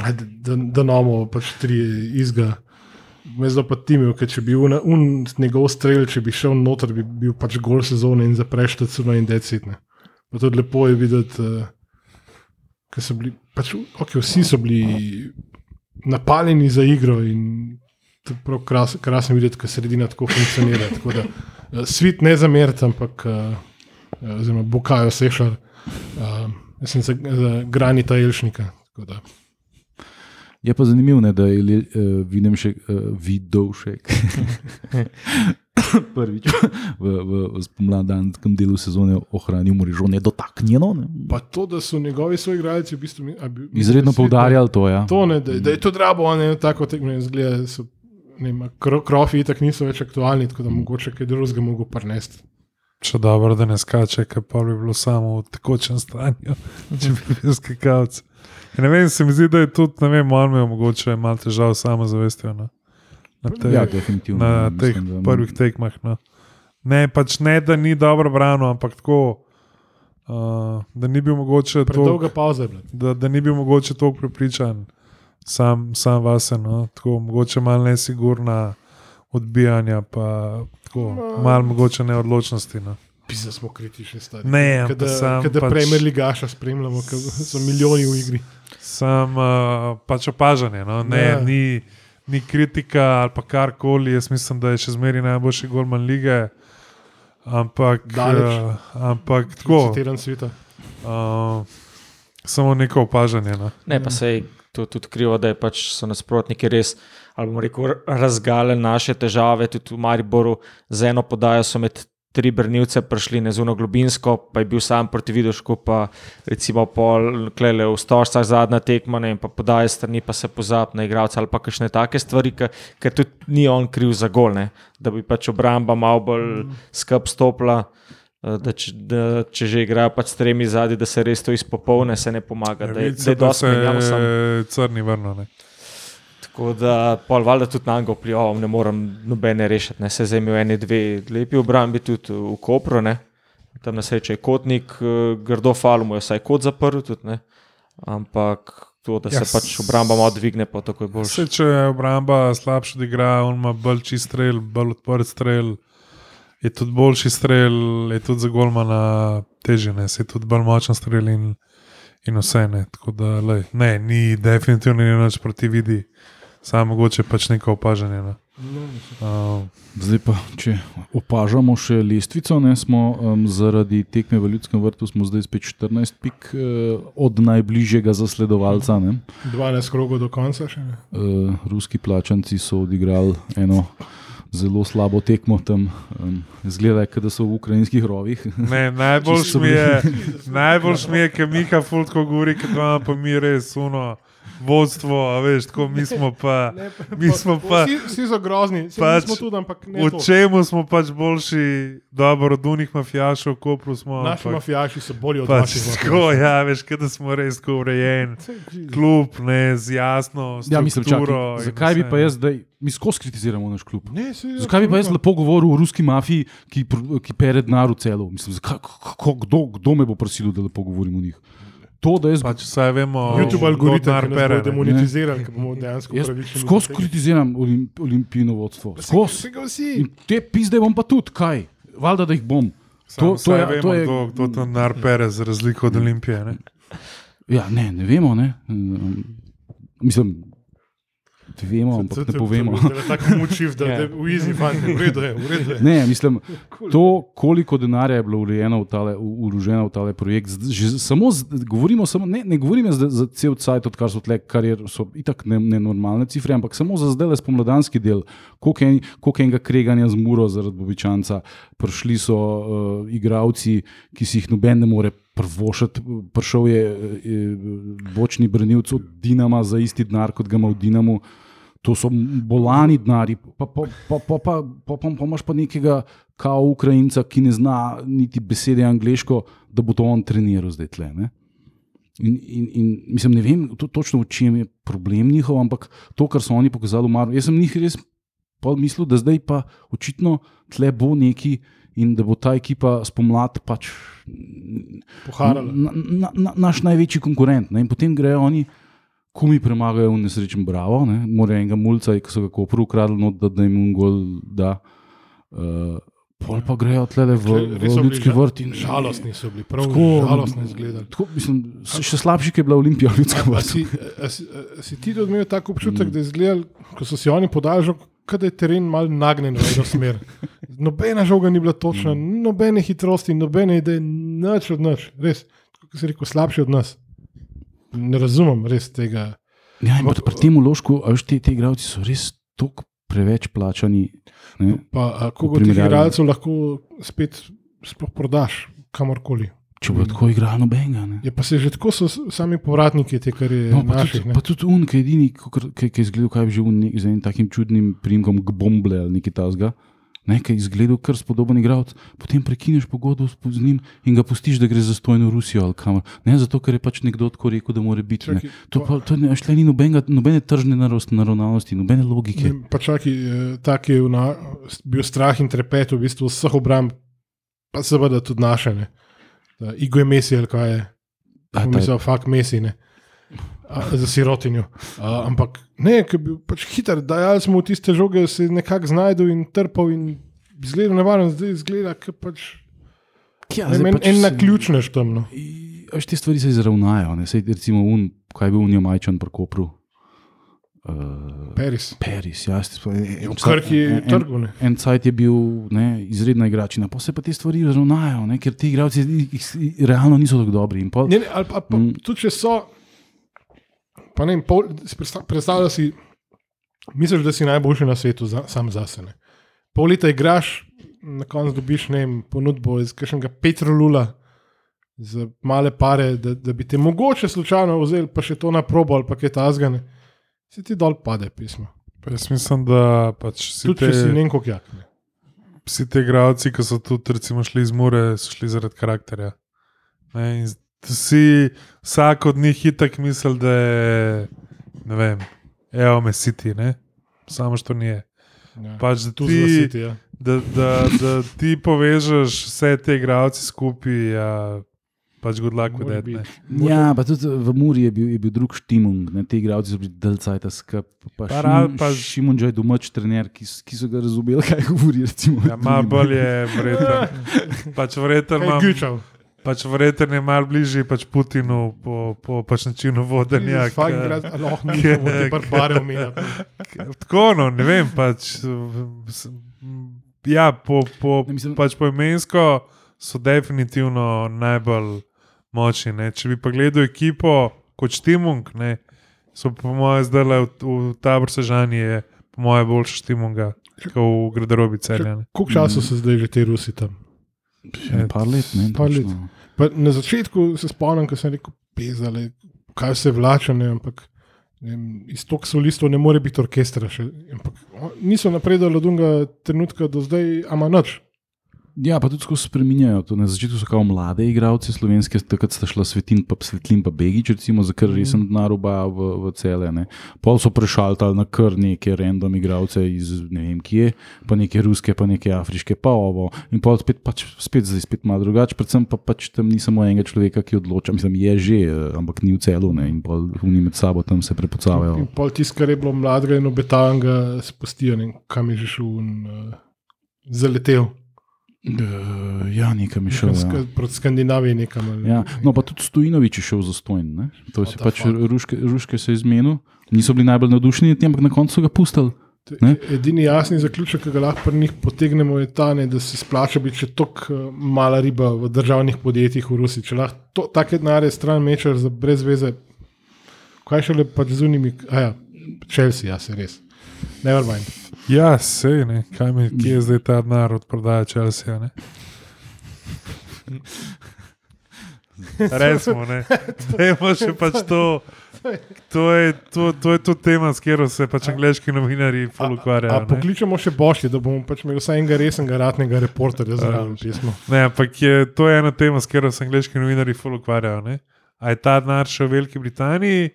A, Da, da, namo pač tri izga. Mezdo pa timil, ker če bi un, un njegov strel, če bi šel noter, bi bil pač gol sezone in zaprešta celo in decitne. Pa tudi lepo je videti, uh, ker so bili, pač, okay, vsi so bili napaljeni za igro in prav kras, krasno videti, ker sredina tako funkcionira. Tako da, uh, svit ne zameriti, ampak uh, oziroma Bukajo Sešar, uh, sem za, za granita Elšnika. tako da. Je pa zanimivo, ne, da je uh, vidim še uh, vidovšek. Prvič v, v, v spomladanskem delu sezone ohranil mrežo nedotaknjeno. Ne. Pa to, da so njegovi soigralci v bistvu a bi- Izredno poudarjali to. Ja. To, ne, da, da je to drabo, ne tako tekmo izgleda. So, ne, vem, kro, krofi tako niso več aktualni, tako da mogoče kaj drugega mogo prnesti. Še dobro, da ne skače, ker pa bi bilo samo v tekočem stanju, če bi bil skakalec. Ne vem, se mi zdi, da je tudi, ne vem, malo me mogoče malo težav s samozavestjo. No. Na teh, Ja, definitivno. na mislim, teh da- prvih tekmah. No. Ne, pač ne, da ni dobro branil, ampak tako, uh, da ni bil mogoče to, Predolga pauza je bila. da, da ni bil mogoče tako prepričan, sam, sam vase, no. tako mogoče malo nesigurna odbijanja, pa tako malo mogoče neodločnosti. No. Pisa smo kritični stari. Ne, ampak Kada, sam kada pač- Premier Ligaša spremljamo, ker so milijoni v igri. Sam uh, pač opažanje, no? ne, Ja. ni, ni kritika ali pa karkoli. Jaz mislim, da je še zmeraj najboljši golman lige. Ampak, Daleč. uh, ampak tako, Citiran sveta. uh, samo neko opažanje. No? Ne, pa se je to tudi krivo, da je pač so nasprotniki res ali bomo rekel, razgale naše težave. Tudi v Mariboru z eno podajo so med tri brnilce prišli nezuno globinsko, pa je bil sam proti Vidošku, pa recimo pol klele v stožcah zadnja tekma ne, in pa podaje strani, pa se pozab na igralca ali pa kakšne take stvari, ker, ker tudi ni on kriv za gol, ne, da bi pač obramba malo bolj skrb stopila. eh, Da če, da če že igrajo pač s tremi zadnji, da se res to izpopolne, se ne pomaga. Da je, da je da dosti sam. se crni vrno. Tako da, pol valjda tudi na Ango plijo, ne morem nobene rešiti. Ne. Se zdaj imel ene, dve lepi obrambi tudi v Kopru, ne. tam na srečo je kotnik, eh, grdo falo mu je vsaj kot zaprl, tudi, ne. ampak to, da se Ja, pač obramba malo dvigne, pa tako je boljše. Vse, če je obramba slabša, igra, on ima bolj čist strel, bolj odprt strel. Je tudi boljši strel, je tudi za golmana težje, ne, se je tudi bolj močen strel in, in vse. Ne. Tako da, lej, ne, ni definitivno ni nič proti vidi, samo mogoče pač neko opažanje. Ne. Uh, Zdaj pa, če opažamo še lestvico, ne, smo um, zaradi tekme v Ljudskem vrtu, smo zdaj spet 14 pik uh, od najbližjega zasledovalca. Ne. 12 krogov do konca še ne. Uh, ruski plačanci so odigrali eno zelo slabo tekmo tam, um, zgleda, kot da so v ukrajinskih rovih. ne, najbolj mi je, najbolj mi je, ker Mika Fultko govori, ker imamo pa mi res uno. Vodstvo, a veš, tako mi smo pa. Mi smo pa Vsi, vsi so grozni, vsi pač smo tudi, ampak ne. v to. čemu smo pač boljši, dobro, od unih mafijašov, ko smo. Naši ampak mafijaši so bolji od Pač naših. tako, ja, veš, da smo res tako urejen. Klub, ne, z jasno. Ja, mislim, strukturo čakaj, zakaj bi pa ne. jaz zdaj, mi skozi kritiziramo naš klub? Ne, si, Zakaj bi pa jaz lepo govoril o ruski mafiji, ki, ki pere denar v celo? Mislim, zakaj, kako, kdo, kdo me bo prosil, da lepo govorim o njih? To, da jaz Pač vsaj vemo, YouTube algoritem, ne. demonetizirali, ker bomo dejansko Jaz pravični. skozi kritiziram olimp, olimpijino vodstvo. Skozi. Te pizde bom pa tudi, kaj? Valjda, da jih bom. Samo To, to je, vemo, to je, kdo, kdo to nar pere, za razliko od Olimpije. Ne? ja, ne, ne vemo. Ne. Um, Mislim, vemo, ampak ne povemo. Tako mučiv, da Ja. je v easy fun, v redu je, v redu je. Ne, mislim, to, koliko denarja je bilo vloženo v tale, vloženo v tale projekt, že samo, z- govorimo samo, ne, ne govorim za, za cel cajt, odkar so tle, kar je, so itak ne- nenormalne cifre, ampak samo za zdaj le spomladanski del, koliko, en, koliko enega kreganja z muro zaradi Bobičanca, prišli so uh, igravci, ki si jih noben ne more. Prvošati, prišel je eh, bočni branilec od Dinama za isti denar, kot ga ima v Dinamu. To so bolani denari, pa, pa, pa, pa, pa, pa, pa, pa imaš pa nekega kao Ukrajinca, ki ne zna niti besede angliško, da bo to on treniral zdaj tle. Ne? In, in, in mislim, ne vem to, točno, v čem je problem njihov, ampak to, kar so oni pokazali, mar, jaz sem njih res pol mislil, da zdaj pa očitno tle bo neki in da bo ta ekipa spomladi pač Poharala. na, na, na, naš največji konkurent. Ne? In potem grejo oni, ko mi premagajo v nesrečen Bravo, ne? morajo enega mulca, ki so ga kopru ukradli, not, da, da jim un gol da. Uh, pol pa grejo tle v, v ljudski vrt. In, Žalostni so bili, prav Tako, žalostni izgledali. Tako, mislim, še slabši, ki je bila Olimpija v ljudskem vrtu. si, a, si, a si ti tudi imel tako občutek, da je izgledal, ko so si oni kot da je teren mal nagnjen v eno smer. Nobena žoga ni bila točna, nobene hitrosti, nobene ideje, nič od nas, res. Kot si rekel, slabši od nas. Ne razumem res tega. Ja, pa pri tem uložku, a veš, te, te igravci so res toliko preveč plačani. Ne? Pa, a, V koliko teh igralcev lahko spet sploh prodaš kamorkoli. Če bo tako igral nobenega. Ne? Je pa se že tako so sami povratniki, te, kar je No, pa, naših. tudi, ne. pa tudi un, ki je edini, ki je izgledal, kaj je že un, nek- z enim takim čudnim primkom Gbomble ali nekaj tasga. Ne, je izgledal kar spodoben igralec, potem prekineš pogodbo z njim in ga pustiš, da gre za stojno Rusijo ali kamor. Ne zato, ker je pač nekdo tako rekel, da mora biti. Ne. Čakaj, To, pa, to ne, šle ni nobenega, nobene tržne naravnanosti, nobene logike. Ne, Pa čakaj, eh, tak je vna, bil strah in trepet v bistvu vseh obramb, pa seveda tudi naše. Ne. Igo je Messi ali kaj je. Mislim, fakt Messi, ne. A, za sirotinjo. A, ampak ne, ker bi pač hiter, dajali smo v tiste žoge, se nekako znašel in trpel in izgledal nevaren, zdaj izgleda, ker pač. ja, Ne, en, pač en naključnež tam. No. Veš, te stvari se izravnajo. Ne? Sej, recimo, un, kaj je bil unija majčan pri Kopru. Uh, Peris. Peris, ja, ste spomnili. V Krki je trgu. ne. En cajt je bil ne, izredna igračina, pa se pa te stvari izravnajo, ne, ker ti igralci i- i- realno niso tako dobri. Pol, Ne, ne, ali pa, pa mm. tudi če so, pa ne pol, si predsta- predstavljaj si misliš, da si najboljši na svetu, za, sam za sebe. Pol leta igraš, na koncu dobiš ne vem, ponudbo iz kakšnega Petrolula za male pare, da, da bi te mogoče slučajno vzeli, pa še to na probo ali pa kaj tasgane. Si ti dol pade pismo. Pa Jaz mislim, da pač vsi Tudi te, če si ne kot jak. Ne. vsi te igravci, ki so tudi recimo, šli iz Mure, so šli zaradi karakterja. Ne, in vsi, vsak od njih itak misli, da je, ne vem, evo me siti, ne? samo što ni. Ja. Pač, da, ti, zlasiti, ja. da, da, da ti povežeš vse te igravce skupaj, ja, pač good luck with that. Ja, pa tudi v Muri je bil, je bil drug štimung, ne, ti igralci so bili delcajta skup. Pa, Pa pa, ra- Šim, pa- Šimon Džaj domač trener, ki, ki so ga razumeli, kaj govori. Recimo, Ja, malo bolj je verjetno. Pač verjetno imam- Gučal. Pač verjetno je malo bližje pač Putinu po, po pač načinu vodenja. Ke- grad, lahko te barbare omenjati. Tako, no, ne vem. Pač, ja, po, po, Ne, mislim- pač poimensko so definitivno najbolj močni. Ne. Če bi pa gledal ekipo kot Štimung, ne, so po mojem zdaj v, v tabor Sežani, je po mojem boljši Štimunga, kot v Gradarobi celjane. Koliko časa so zdaj že te Rusi tam? Ja, par let, ne. Par let. Pa na začetku se spomnim, ko sem rekel, pezale, kaj se vlače, ne, ampak ne vem, iz tog solistov ne more biti orkestra. Še, ampak niso napredovali od unega trenutka do zdaj, ama noč. Ja, pa tudi skozi spremenjajo. To, Na začetku so kao mlade igralci slovenske, takrat sta šla Svetin, pa Svetlin, pa Begič, recimo, za kar resen denar oba v, v cele. Ne. Pol so prešaltali na kar neke random igralce iz ne vem kje, pa neke ruske, pa neke afriške, pa ovo. In pol spet, pač, spet zdaj spet malo drugače, predvsem pa pač tam ni samo enega človeka, ki odloča, mislim, je že, eh, ampak ni v celu ne. in pol oni med sabo tam se prepocavajo. In pol tisto, kar je bilo mladega in obetavnega, spustijo, vem, kam je že šel in uh, zaletel. Ja, nekam je šel. Ja. Sk proti Skandinaviji nekam. ali- Ja, no, pa tudi Stojinovič je šel za stojn. To je pač ruške, ruške se je izmenil, niso bili najbolj navdušeni, nad tem, ampak na koncu so ga pustili. Ne? Edini jasni zaključek, ki ga lahko pri njih potegnemo, je ta, ne, da se splača biti še tako mala riba v državnih podjetjih v Rusiji. Če lahko to, take denarje stran mečeš za brez veze, kaj še le pač z unimi, a ja, Chelsea, ja, se res. Never mind. Ja, sej, ne, kaj mi, kje je zdaj ta denar od prodaje Chelsea. Ne? Resmo, ne. Dajmo še pač to. To je, to, to je to tema, s katero se pač angliški novinari ukvarjajo. ne. pokličemo še bošje, da bomo pač imeli vsaj enega resnega ratnega reporterja zraven A, pismo. Ne, ampak je, to je ena tema, s katero se angliški novinari ukvarjajo. A je ta denar še v Veliki Britaniji?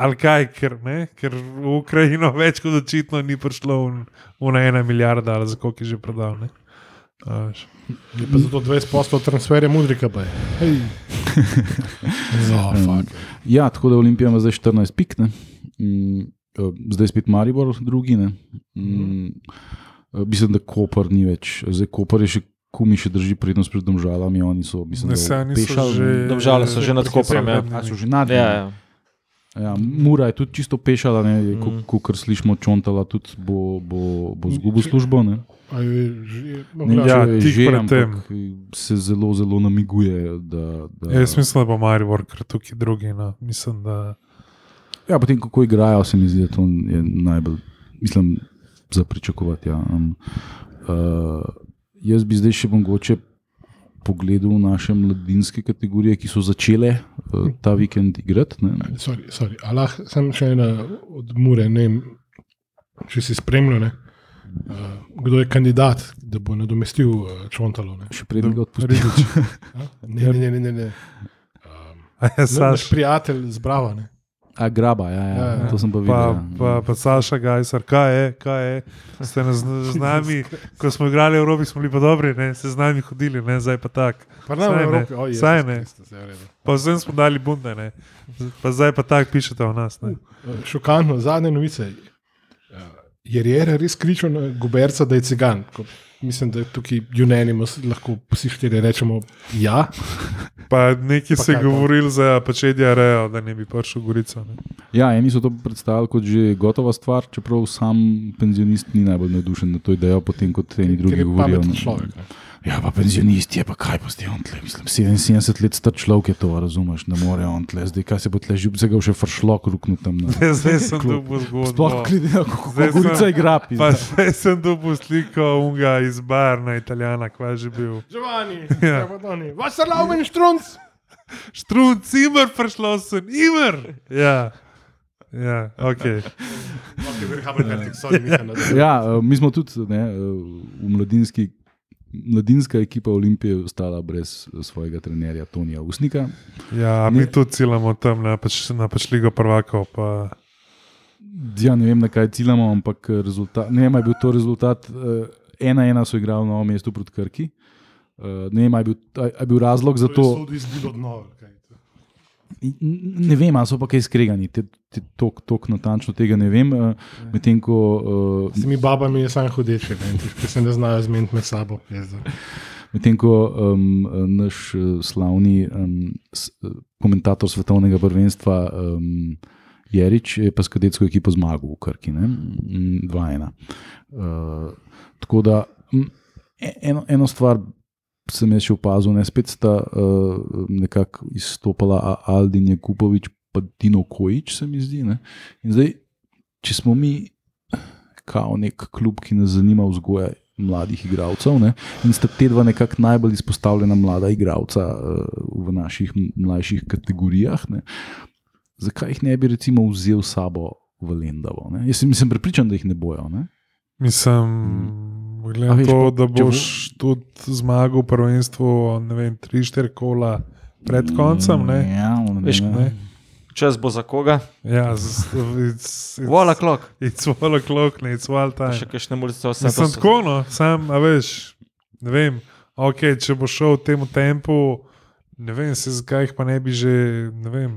Ali kaj, ker, ne? ker v Ukrajino več kot očitno ni prišlo v, v na ena milijarda, ali za koliko je že prodal. ne. A. Je pa zato 20% transferja mudrika pa je. Hej. Oh, fuck. Ja, tako da Olimpija ima zdaj 14 pik, ne? Mm, eh, zdaj spet Maribor, drugi. ne. Mm, eh, mislim, da Koper ni več, zdaj Koper je še. Kumi še drži prednost pred domžalami, oni so, mislim, Ne, da niso Pešal, že. Domžale so že nad Koprom, ja. So že nad Ja, ja. Ja, Mura je tudi čisto pešala, Mm. kot slišimo, čontala, tudi bo, bo, bo zgubil službo. Ne? A je no, Ne, Ja, če je tik že, pred ampak se zelo, zelo namiguje. Da, da, Jaz mislim, da bo Maribor, ker tukaj drugi. No. Mislim, da ja, potem, kako igrajo, se mi zdi, da to je najbolj, mislim, za pričakovati. Ja. Um, uh, jaz bi zdaj še mogoče pogledal naše mladinske kategorije, ki so začele uh, ta vikend igrati. ne. Sorry, sorry. A lahko sem še ena od Mure, ne vem, če si spremljal, ne? Uh, kdo je kandidat, da bo nadomestil uh, Čontalo. Ne? Še prednji ga odpustili. A? ne, ne, ne. ne, ne. Um, naš prijatelj zbrava. Ne? A graba, ja, ja, Ja, ja. to sem pa videl. pa, ja. pa, pa Saša Gajsar, kaj je, kaj je. Ste nas, z nami, ko smo igrali v Evropi, smo bili pa dobri, ne? ste z nami hodili, ne? zdaj pa tak. Pa nam Saj ne, Jezus saj ne. Ja. Pa vsem smo dali bunde, ne? pa zdaj pa tak pišete o nas. Ne? Uh, Šokantno, zadnje novice. Uh, je Rjera res kričal na Guberca, da je cigan. Ko, mislim, da je tukaj unanimous, lahko vsi štiri rečemo ja. Pa nekaj Pa se je govorilo za pačedja rejo, da ne bi prišel Gorico. Ne. Ja, eni so to predstavili kot že gotova stvar, čeprav sam penzionist ni najbolj navdušen nad to idejo, potem kot eni drugi govorijo. ne. človek. ne. Ja, pa penzionist je, pa kaj pa zdaj on tle, mislim, 77 let star človek je to, razumeš, ne more on tle, zdaj kaj se bo tle se ga še fršlok ruknil tam na. Zdaj sem dobil zgodbo. Sploh glede na to, kako Gorica sem- igra. Pa zdaj sem dobil sliko unga iz Barna, italijana, kva je že bil. Giovanni, Ja. Giovanni, was erlauben Strunz? Štrun, cimer, prišlo sem, imer. Ja, ja, ok. Okay, wir haben fertig, sorry. Ja, eh, mi smo tudi ne, eh, v mladinski. Mladinska ekipa Olimpije je ostala brez svojega trenerja Tonija Usnika. Ja, mi tudi ciljamo tam na, pač, na pač ligo prvakov. Pa... Ja, ne vem, na kaj ciljamo, ampak rezultat, ne vem, ali je bil to rezultat. eh, Ena, ena so igrali na mestu proti Krki. Eh, Ne vem, ali je bil, ali je bil razlog za To je to. sod izgubil dno. kaj je to? N- Ne vem, ali so pa kaj skregani, tako natančno tega ne vem. eh, Medtem ko eh, S temi babami je samo hudeče, ki se ne znajo zmeniti med sabo. Medtem ko um, naš uh, slavni um, uh, komentator svetovnega prvenstva um, Jerič je pa s kadetsko ekipo zmagal v Krki, ne? Mm, 2-1. Uh, tako da mm, e- eno, eno stvar sem jaz še opazil, ne spet sta uh, nekako izstopala Aldin Jakupovič pa Dino Kojič, se mi zdi. Ne? In zdaj, če smo mi kao nek klub, ki nas zanima vzgoja mladih igralcev. Ne? In sta te dva nekako najbolj izpostavljena mlada igralca uh, v naših mlajših kategorijah. Ne? Zakaj jih ne bi recimo vzel s sabo v Lendavo? Ne? Jaz sem, sem pripričan, da jih ne bojo. Ne? Mislim, A glede na to, pa, da če bo- boš tudi zmagal v prvenstvu, ne vem, tri, štiri kola pred koncem. Ne? Ja, ne, Veš, ne. Ne? Čas bo za koga? Ja, it's, Vola klok. It's all o'clock, ne, it's all Pa Še time. kakšne muljice vse. Sem tako, no, sam, a veš, ne vem, okay, če bo šel v tem tempu, ne vem, se zakaj jih pa ne bi že, ne vem,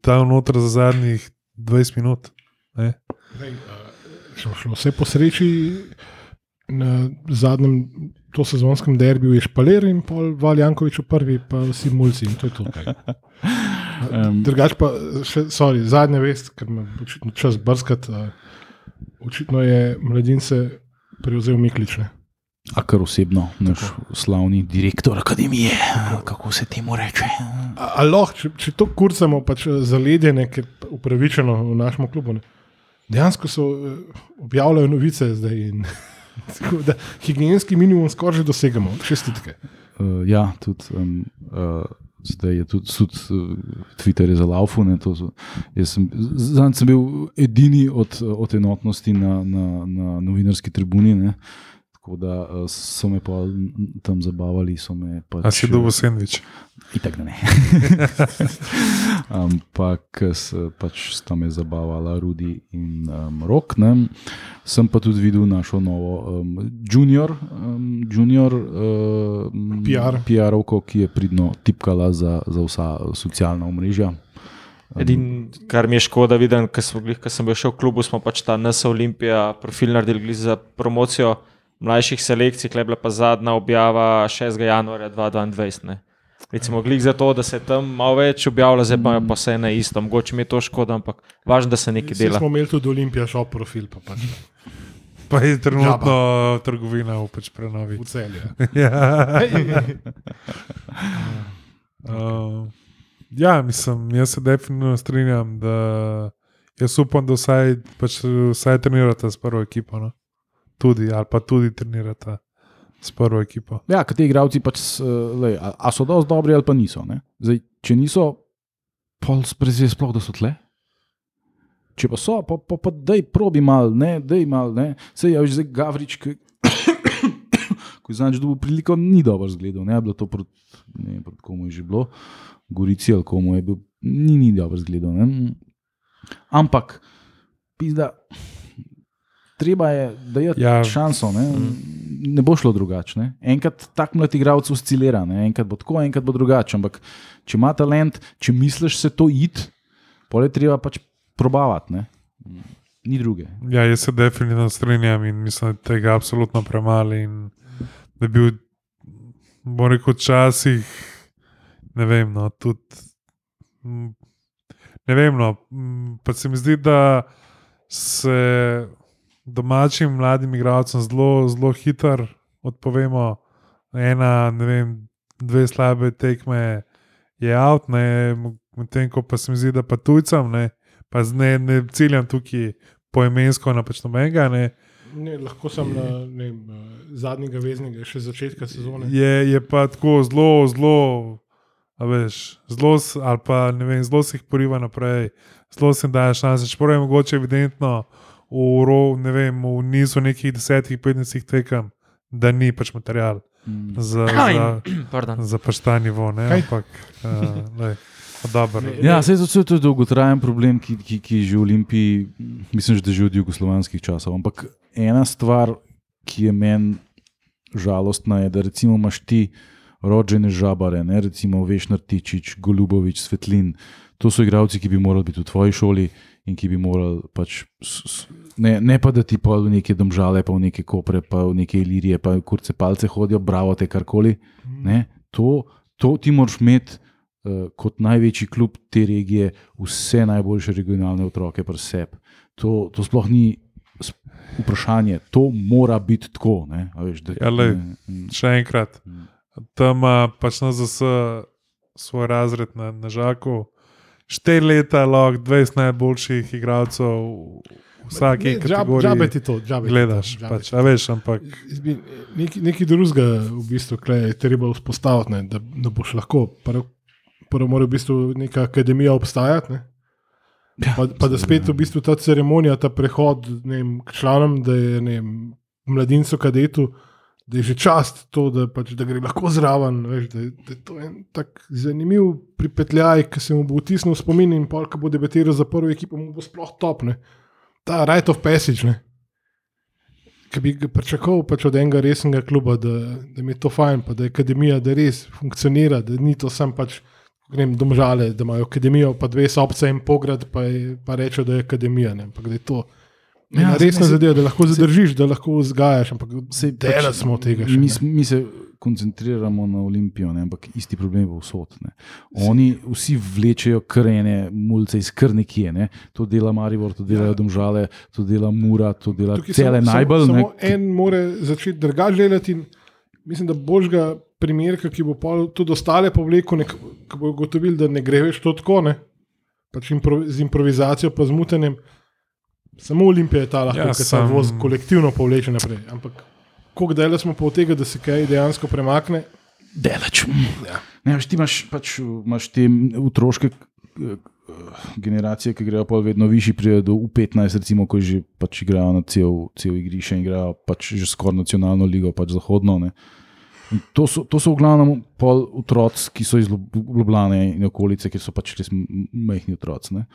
dal noter za zadnjih 20 minut. Ne? Šlo, šlo vse po sreči. Na zadnjem to sezonskem derbiju je Špaler in pol Valjankovič v prvi, pa vsi mulci in to je to. Um, Drugač pa, še, sorry, zadnja vest, ker me očitno čas brskati. Uh, očitno je mladince prevzel Miklič. Ne? a kar osebno, naš slavni direktor akademije, kako se temu reče. A, a lahko, če, če to kurcamo, pač eh, zaledjene, ker je upravičeno v našem klubu. Ne? Dejansko so eh, objavljajo novice zdaj. In, tako da higienski minimum skoraj že dosegamo, čestitke. Uh, ja, tudi. Um, uh, Zdaj je tudi, tudi uh, Twitter je za laufu. Zanj sem bil edini od, od enotnosti na, na, na novinarski tribuni. Ne. Tako da uh, so me pa tam zabavali. Pač, A si dobil sendvič? Itak da ne. Ampak s, pač sta me zabavala Rudi in um, Rok. Ne. Sem pa tudi videl našo novo um, junior, um, junior um, PR. PR-ovko, ki je pridno tipkala za, za vsa socialna omrežja. Edin, kar mi je škoda, vidim, ker sem, sem bil še v klubu, smo pač ta NS Olimpija profil naredili za promocijo mlajših selekcij, klej bila pa zadnja objava 6. januarja 2022. ne. Recimo, glih za to, da se je tam malo več objavlja, zdaj pa je pa vse na isto. Mogoče mi je to škoda, ampak važno, da se nekaj dela. smo imeli tudi Olimpija, šel profil, pa pač Pa je trenutno trgovina v pač prenovi. v celju. Ja. Uh, ja, mislim, jaz se definitivno strinjam, da jaz upam, da vsaj, pač, vsaj trenirate s prvo ekipo. No? Tudi, ali pa tudi trenirate s prvo ekipo. Ja, ker ti igravci pač, uh, lej, a, so dosti dobri ali pa niso. Zdaj, če niso, pol sprezi sploh, da so tle. Če pa so, pa, pa, pa dej probi mal, ne, dej mal, ne. Sej je že zdaj Gavrič, ki ko je znaš dobil priliko, ni dobro zgledal, ne, bilo to proti, ne vem, proti komu je že bilo, Gorici ali komu je bil, ni, ni dobro zgledal, ne. Ampak, pizda, treba je dajati Ja. šanso, ne. ne bo šlo drugače. ne. Enkrat tak mlad igralec oscilira, ne? enkrat bo tako, enkrat bo drugače. Ampak če ima talent, če misliš se to id, pole treba pač probavati. Ne? Ni druge. Ja, jaz se definitivno strinjam in mislim, da je tega absolutno premalo. in Da je bil, bom rekel, včasih ne vem, no, tudi. mm, Ne vem, no, mm, pa se mi zdi, da se domačim mladim igralcem zelo, zelo hitro odpovemo. Ena, ne vem, dve slabe tekme je out, ne, medtem ko pa se mi zdi, da pa tujcem, ne, pa z ne, ne ciljam tukaj poemensko na pač nobenega, ne, Ne, lahko sem na ne, eh, zadnjega veznega, še začetka sezone. je, je pa tako zelo, zelo, a veš, zelo, ali pa ne vem, zelo se jih poriva naprej, zelo se jim daje šanse. Čeprav je mogoče evidentno v, ne vem, v nizu nekih desetih, petnajstih tekem, da ni pač material Mm. za, za, Pardon. za ta nivo, ne, Kaj? ampak, uh, lej, dobro. Ja, se je to dolgotrajen problem, ki, ki, ki že v Olimpiji, mislim, že da že od jugoslovanskih časov. Ampak ena stvar, ki je meni žalostna, je, da recimo imaš ti rođene žabare, ne? recimo Vešnar Tičič, Golubovič, Svetlin. To so igralci, ki bi morali biti v tvoji šoli in ki bi morali pač. Ne, ne pa da ti pa v neke domžale, pa v neke kopre, pa v neke ilirije, pa kurce palce hodijo, bravo te karkoli. Ne, to, to ti moraš imeti uh, kot največji klub te regije, vse najboljše regionalne otroke pri sebi. To, to sploh ni vprašanje, to mora biti tako. Ne, a veš, da, Ja, glej. ne, mm, Še enkrat, mm. tam ima pač na ZS svoj razred na, na Žaku. Štiri leta, lahko 20 najboljših igralcev v vsaki Ne, džab- kategoriji. Džabe ti to, džabe ti to, Gledaš, pač, a veš, ampak Nekaj, nekaj drugega v bistvu je treba vzpostaviti, ne, da, da boš lahko. Prvo, prvo mora v bistvu neka akademija obstajati, ne, Ja, pa, pa da spet v bistvu ta ceremonija, ta prehod vem, k članom, da je vem, mladincu, kadetu, da je že čast to, da, pač, da gre lahko zraven. Veš, da, je- da je to en tak zanimiv pripetljaj, ki se mu bo vtisnil spomin in pol, ko bo debatiral za prvo ekipo, mu bo sploh topne. Ta right of passage. Ne. Ki bi ga pričakoval pač od enega resnega kluba, da, da mi je to fajn, pa da je akademija, da res funkcionira, da ni to sam pač. Vem, domžale, da imajo akademijo, pa dve sobce in pograd, pa, je, pa rečejo, da je akademija. Ne, ampak da je to Ja, ja, resna zadeva, da lahko zadržiš, da lahko vzgajaš. Ampak dela pač smo tega še. Mi, mi se koncentriramo na Olimpijo, ne, ampak isti problem je povsod. Ne. Oni vsi vlečejo krene, mulce iz kar nekje. Ne. To dela Maribor, to delajo Domžale, to dela Mura, to dela Tukaj cele samo- najbolj. Samo, ne, samo en more začeti drugače delati. in Mislim, da božga primerka, ki bo tudi ostale povlekel, nek- ko bo ugotovil, da ne gre več to tako, ne? pač impro, z improvizacijo, pa z mutenjem. Samo Olimpija je ta lahko, Ja, ki sam- voz kolektivno povleče naprej. Ampak koliko dela smo pa od tega, da se kaj dejansko premakne? Delač. Ja. Ne, veš, ti imaš, pač, imaš te otroške eh, generacije, ki grejo pa vedno višji, pridejo do U15, recimo, ko že pač igrajo na cel, cel igrišče in igrajo pač že skoraj nacionalno ligo, pač zahodno. Ne. In To so, to so v glavnem pol otroci, ki so iz Ljub- Ljubljane in okolice, ki so pač res majhni otroci. ne.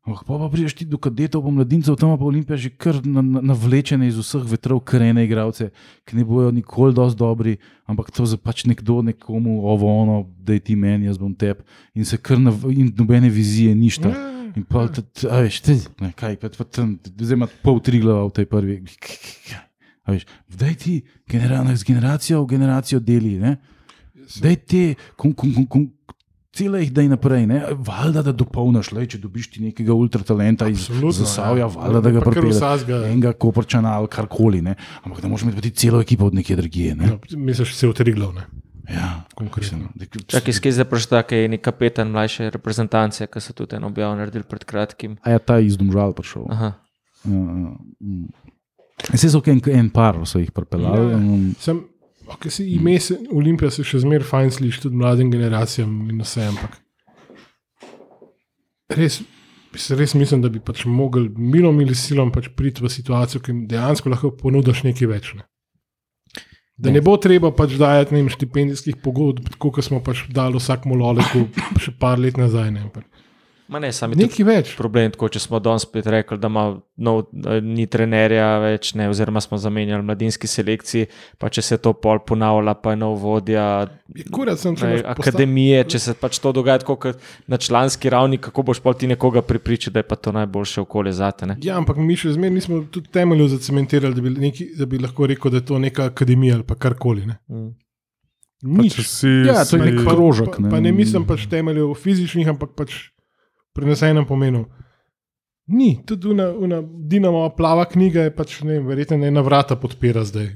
Ampak pa, pa prideš ti do kadetov, pa mladincev, tam pa Olimpija že kar na- na- navlečene iz vseh vetrov, krene igralce, ki ne bojo nikoli dosti dobri, ampak to za pač nekdo nekomu ovo ono, da je ti meni, jaz bom tep. In se kar na, in nobene vizije, ništa. Ja, In pa, t- a veš, ti, kaj, pa, pa tam, zdaj ima pol tri glava v tej prvi. A veš, Daj ti genera, z generacijo v generacijo deli, ne? Daj ti, kon, kon, kon, kon, cele jih daj naprej, ne? Valjda, da dopolniš, le, če dobiš ti nekega ultratalenta iz Zasavja, ja. valjda, da ga vsakega- Enega koprčana ali karkoli, ne? Ampak da moraš imeti celo ekipo od nekje drugje, ne? No, misliš, se je utriglo. Ne? Ja, Konkretno. da- Čakaj, skaj zdaj prošta, ki je nek kapetan mlajše reprezentance, ki so tudi en objav naredili pred kratkim. A je ta iz Domžal prišel? Aha. Ja, ja, mm. Vse so en, en par, so jih pripeljali. Ja. in- Sem, okay, si ime se, Olimpija se še zmeraj fajn sliši, tudi mladim generacijam in vse, ampak res, res mislim, da bi pač mogli milom ali silom pač priti v situacijo, ki jim dejansko lahko ponudiš nekaj več. Ne? Da ne bo treba pač dajati štipendijskih pogodb, kot smo pač dali vsakmu loleku še par let nazaj. Ne? Ma ne, sami tudi Nekaj več. problem, tako če smo danes spet rekli, da ima nov, da ni trenerja več, ne, oziroma smo zamenjali mladinski selekciji, pa če se to pol ponavlja, pa je nov vodja Je Kurat sem če ne, akademije, če se pač to dogaja tako kot na članski ravni, kako boš pol ti nekoga pripričal, da je pa to najboljše okolje zate. Ne? Ja, ampak mi še zmeraj nismo tudi temeljev zacementirali, da bi, neki, da bi lahko rekel, da je to neka akademija ali pa karkoli. Ne? Mm. Nič. Pač vsi, Ja, to je nek pa, krožek, Pa, ne. pa ne mislim pač temeljev fizičnih, ampak pač prenesenem pomenu. Ni, tudi una, una Dinamo plava knjiga je pač, ne verjetno ena vrata podpira zdaj.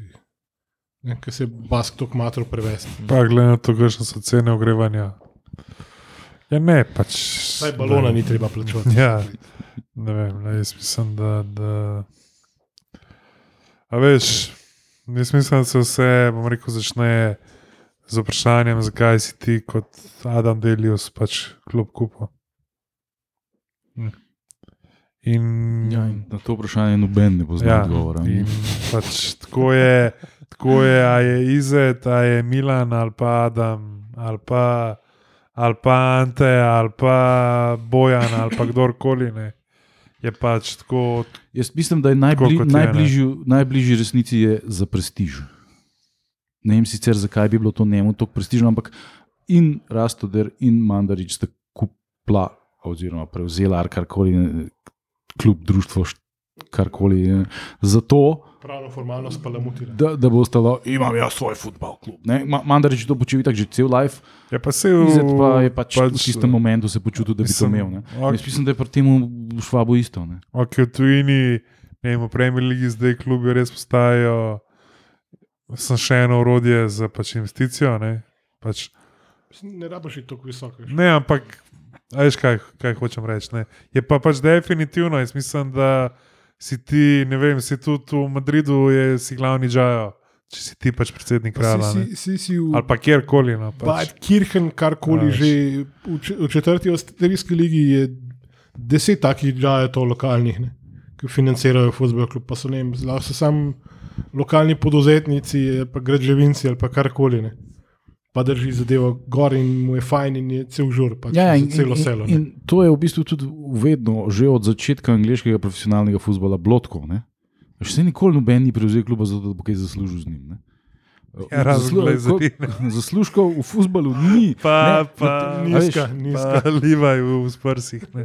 Ker se je bask tako matro prevesti. Pa glede na to, kakšne so cene ogrevanja. Ja, ne, pač. Saj balona ne. ni treba plačati. Ja, ne vem, ne, jaz mislim, da. da... A veš, jaz mislim, da se vse, bom rekel, začne z vprašanjem, zakaj si ti kot Adam Delius pač kljub kupo. In, Ja, in na to vprašanje noben ne pozna ja, odgovora. pač tako je, tako je, a je Izet, a je Milan ali pa Adam, ali pa, ali pa Ante, ali pa Bojan, ali pa kdorkoli. Ne. Je pač tako, Jaz mislim, da je najbli, najbližji, najbližji resnici je za prestiž. Ne vem sicer, zakaj bi bilo to njemu tako prestižno, ampak in Rastoder in Mandarič sta kupla oziroma prevzela ali karkoli, kljub društvo, št- karkoli. Zato, Pravno formalno spalamutira. da, da bo ostalo, imam jaz svoj futbal klub. Ne? Ma- Mandarič to počuti tako že cel life, je pa se v, pa je pač, pač v tistem momentu se počutil, da bi to mislim, imel. Ne? ok. Jaz mislim, da je pri tem švabu isto. Ne? Ok, v tujini, ne vem, v Premier League zdaj klubi res postajajo sem še eno orodje za pač investicijo. Ne, pač, Ne rabiš tako visoko. ne ampak, veš, kaj, kaj hočem reči. Ne. Je pa pač definitivno, jaz mislim, da si ti, ne vem, si tudi v Madridu, je si glavni džajo, če si ti pač predsednik Pa kralja. Si, si, si, v Ali pa kjerkoli. No, pač. Bad Kirchen, karkoli A, že. V, če- v četrti avstrijski ligi je deset takih džajetov lokalnih, ne, ki financirajo futbol klub. Pa so, ne zelo so sam lokalni poduzetnici, pa građevinci ali pa karkoli. Ne. Pa drži zadevo gor in mu je fajn in je cel žur, pač Ja, za in, celo in, selo. in, in to je v bistvu tudi vedno, že od začetka angliškega profesionalnega futbola, blotko. Ne? Še nikoli noben ni prevzel kluba, zato da bo kaj zaslužil z njim. ne. Ja, razen Zaslu- Glazerine. ko- Zaslužkov v futbalu ni. Pa, ne, pa, na- Nizka, a veš, nizka. pa livaj v, v sprsih. Ne.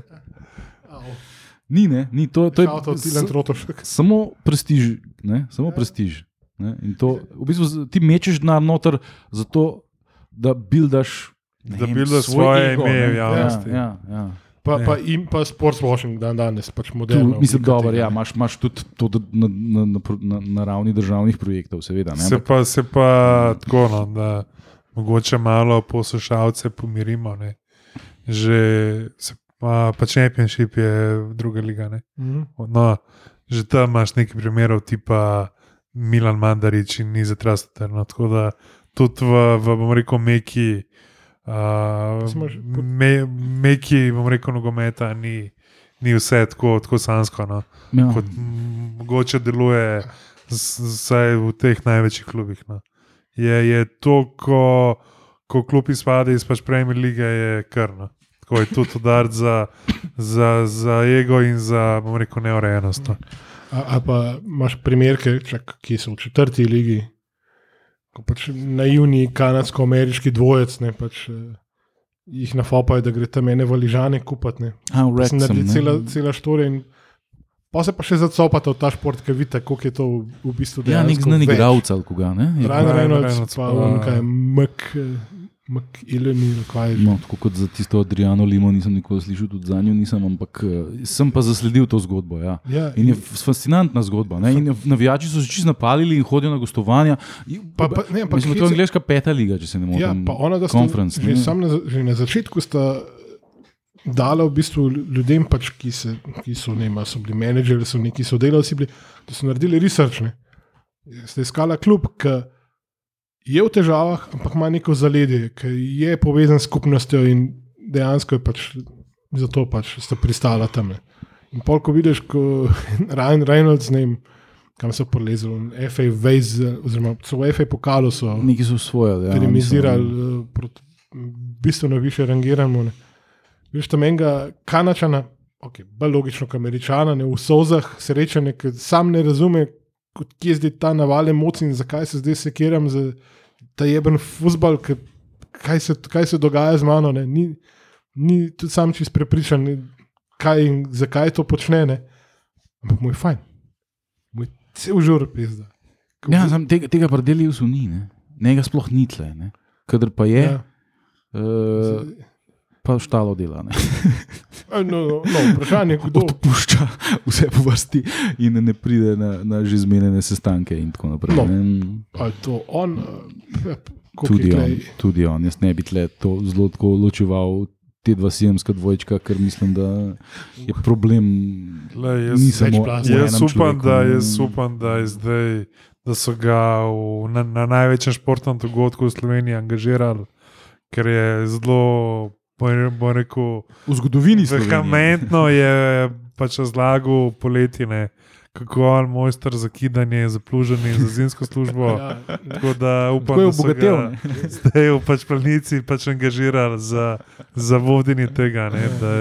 Ni, ne, ni to, to je Trotošek. samo prestiž. Ne? Samo prestiž. Ne? In to, v bistvu, ti mečeš denar noter, zato da buildaš. Da buildaš svoj svoje ego, ime v javnosti. Ja, ja, ja. Pa, Ne. pa, in pa sportswashing dan danes, pač Tu, moderno. mislim, oblika dobro, ja, imaš, imaš tudi to na, na, na, na, ravni državnih projektov, seveda. Ne, Se pa, se pa tako, no, da mogoče malo poslušalce pomirimo. Ne. Že se pa, pa Championship je druga liga. Ne. Mhm. No, že tam imaš nekaj primerov, tipa Milan Mandarič in ni zatrasten. No, tako da tudi v, v bom rekel, meki. Uh, me, meki, bom rekel, nogometa ni, ni vse tako, tako sansko, no, ja. kot mogoče deluje, vsaj v teh največjih klubih. No. Je, je to, ko, ko klub izpade iz pač Premier lige, je krno. Tako je tudi udar za, za, za ego in za, bom rekel, neurejenost. No. A, a pa imaš primerke, čak, ki so v četrti ligi, pač naivni kanadsko-ameriški dvojec, ne, pač, eh, jih nafopajo, da gre tam ene valižane kupati. ne. A, v Pa Se Wrexham, naredi ne. cela, cela štorija in pa se pa še zacopate v ta šport, ker vidite, koliko je to v, v bistvu Ja, nek dejansko znan več. igralec ali koga. Ne? Je Ryan Ryan Reynolds, Reynolds, pa pa- on kaj, Mk, Mk Ileni, ali kaj je. No, tako kot za tisto Adriano Limo nisem nikoli slišal, tudi za njo nisem, ampak eh, sem pa zasledil to zgodbo. Ja. Ja, In je f- fascinantna zgodba. Ne? In je- navijači so se čisto napalili in hodijo na gostovanja. In- Pa- pa- ne, ampak Mislim, je to hece- angliška peta liga, če se ne motim. Ja, pa ona, da sta Conference, že, na, že na začetku sta dala v bistvu ljudem, pač, ki, se, ki so, ne, so bili menedžerji, so neki sodelavci, bili, da so naredili research. Ne. Ste iskala klub, ki je v težavah, ampak ima neko zaledje, ki je povezan s skupnostjo in dejansko je pač zato pač sta pristala tam. In pol, ko vidiš, ko Ryan Reynolds, ne vem, kam so polezli, FA Vase, oziroma so v FA pokalu so Neki so svoje. Ja, minimizirali, mislim, eh, proti bistveno više rangiramo. Ne. Veš, tam enega kanačana, okay, bolj logično, kot američana, ne, v sozah srečanje, ki sam ne razume, kje je zdaj ta navale moci in zakaj se zdaj sekiram za ta jeben futbal, kaj, se- kaj se dogaja z mano. Ne. Ni, ni tudi sam čist prepričan, ne, kaj in zakaj to počne. Ne. Ampak mu je fajn, mu je cel žur pizda. Ko Ja, sam, tega, tega pri Deliju ni. Ne? Njega sploh ni tle. Ne? kadar pa je, Ja. uh, pa štalo dela. Ne? No, no, no, vprašanje je, kdo. Odpušča vse po vrsti in ne pride na, na že zmenjene sestanke in tako naprej. No. Ne? A je to on, eh, koliko Tudi on, tudi on. Jaz ne bi tle to zelo tako ločeval. Te dva sijemska dvojčka, ker mislim, da je problem. Glej, jaz- samo Jaz upam, da, jaz upam, da, je zdaj, da so ga v, na, na največjem športnem dogodku v Sloveniji angažirali, ker je zelo, bom bom rekel, v zgodovini Slovenije. vehementno je pač razlagal poletine, kako je on mojster za kidanje, za pluženje, za zimsko službo. Ja, Tako da upam, Tako je da obogatel. ga ne. zdaj v pač planici pač angažirali za, za vodenje tega, ne, da,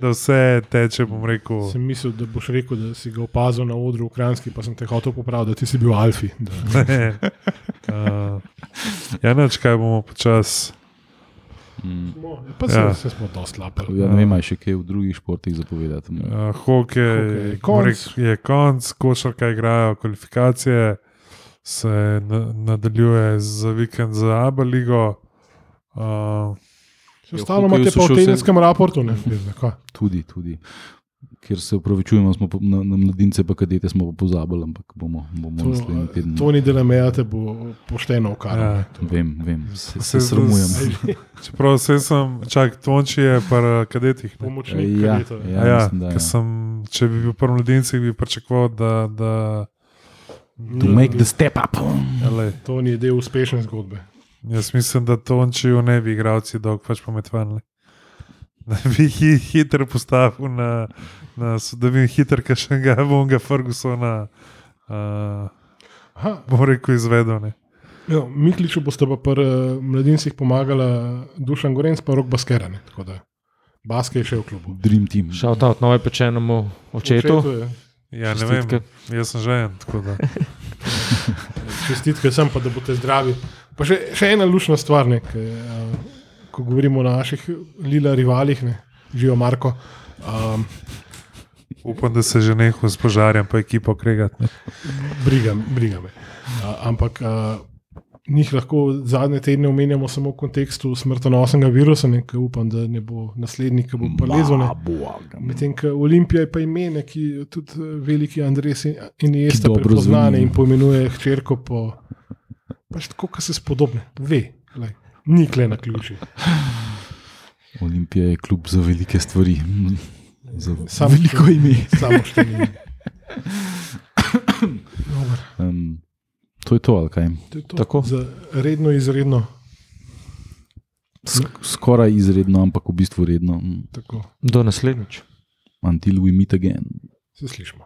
da vse teče, rekel. Sem mislil, da boš rekel, da si ga opazil na odru v Kranjski, pa sem te hotel popraviti, da ti si bil Alfi. Da. Ne. Uh, ja, neč kaj bomo počasi. Mm. Pa se, Ja. ja. se smo dosti lapali. Ja, ne vem, je še kaj v drugih športih zapovedati. Uh, hokej Hokej, bom konc. je konc, košarka igrajo kvalifikacije, se na, nadaljuje za vikend za Abu Leigo. Uh, Vse Ja, Ostalo hokeju imate pa v vse- tedenskem raportu. Ne? Tudi, tudi. Ker se upravičujemo, smo po- na, na mladince, pa kadete smo pa pozabili, ampak bomo, bomo To, naslednji teden. to ni delameja, te bo pošteno ja. ukvarjal. Vem, vem, se, Se se sramujem. čeprav vse sem, čak, Tonči je pa kadetih. ne. Pomočnik Ja, kadetov, ja. Ja, mislim, da ja. sem, če bi bil prvi mladinci, bi pričakoval, da. da To make the step up. ja, lej, To ni del uspešne zgodbe. jaz mislim, da Tončijo ne bi igralci dolg pač pametvanili. Da bi hi, hitro postavil na, na da bi hitro, ker še ga bom ga Fergusona, uh, Aha, bom rekel, izvedel. Ne. jo, Mikliču boste pa pri uh, mladincih pomagala Dušan Gorenc pa Rok Baskerane. Tako da Baske je še v klubu. Dream team. Šel ta od nove pečenemu očetu. Očetu. Ja, ne vem, Čestitke. jaz sem že en. tako da. Čestitke sem pa, da boste zdravi. Pa še, še ena lušna stvar, ne, ke, uh, ko govorimo o naših lila rivalih, ne, živijo Marko. Um, Upam, da se že nehal s požarjem, pa ekipo kregati. briga, briga me. Uh, ampak uh, njih lahko zadnje tedne omenjamo samo v kontekstu smrtonosnega virusa, ne, ki upam, da ne bo naslednji, ki bo prelezel. Medtem ko Olimpija je pa ime, ki tudi eh, veliki Andres in dobro prepoznane in poimenuje hčerko po pač tako, kot se spodobne. Ve, lej, ni kle na ključi. Olimpija je klub za velike stvari. Za Samo veliko ime. Samo število. Um, to je to, ali kaj? To je to. Tako. Za redno, izredno. Sk skoraj izredno, ampak v bistvu redno. Tako. Do naslednjič. Until we meet again. Se slišimo.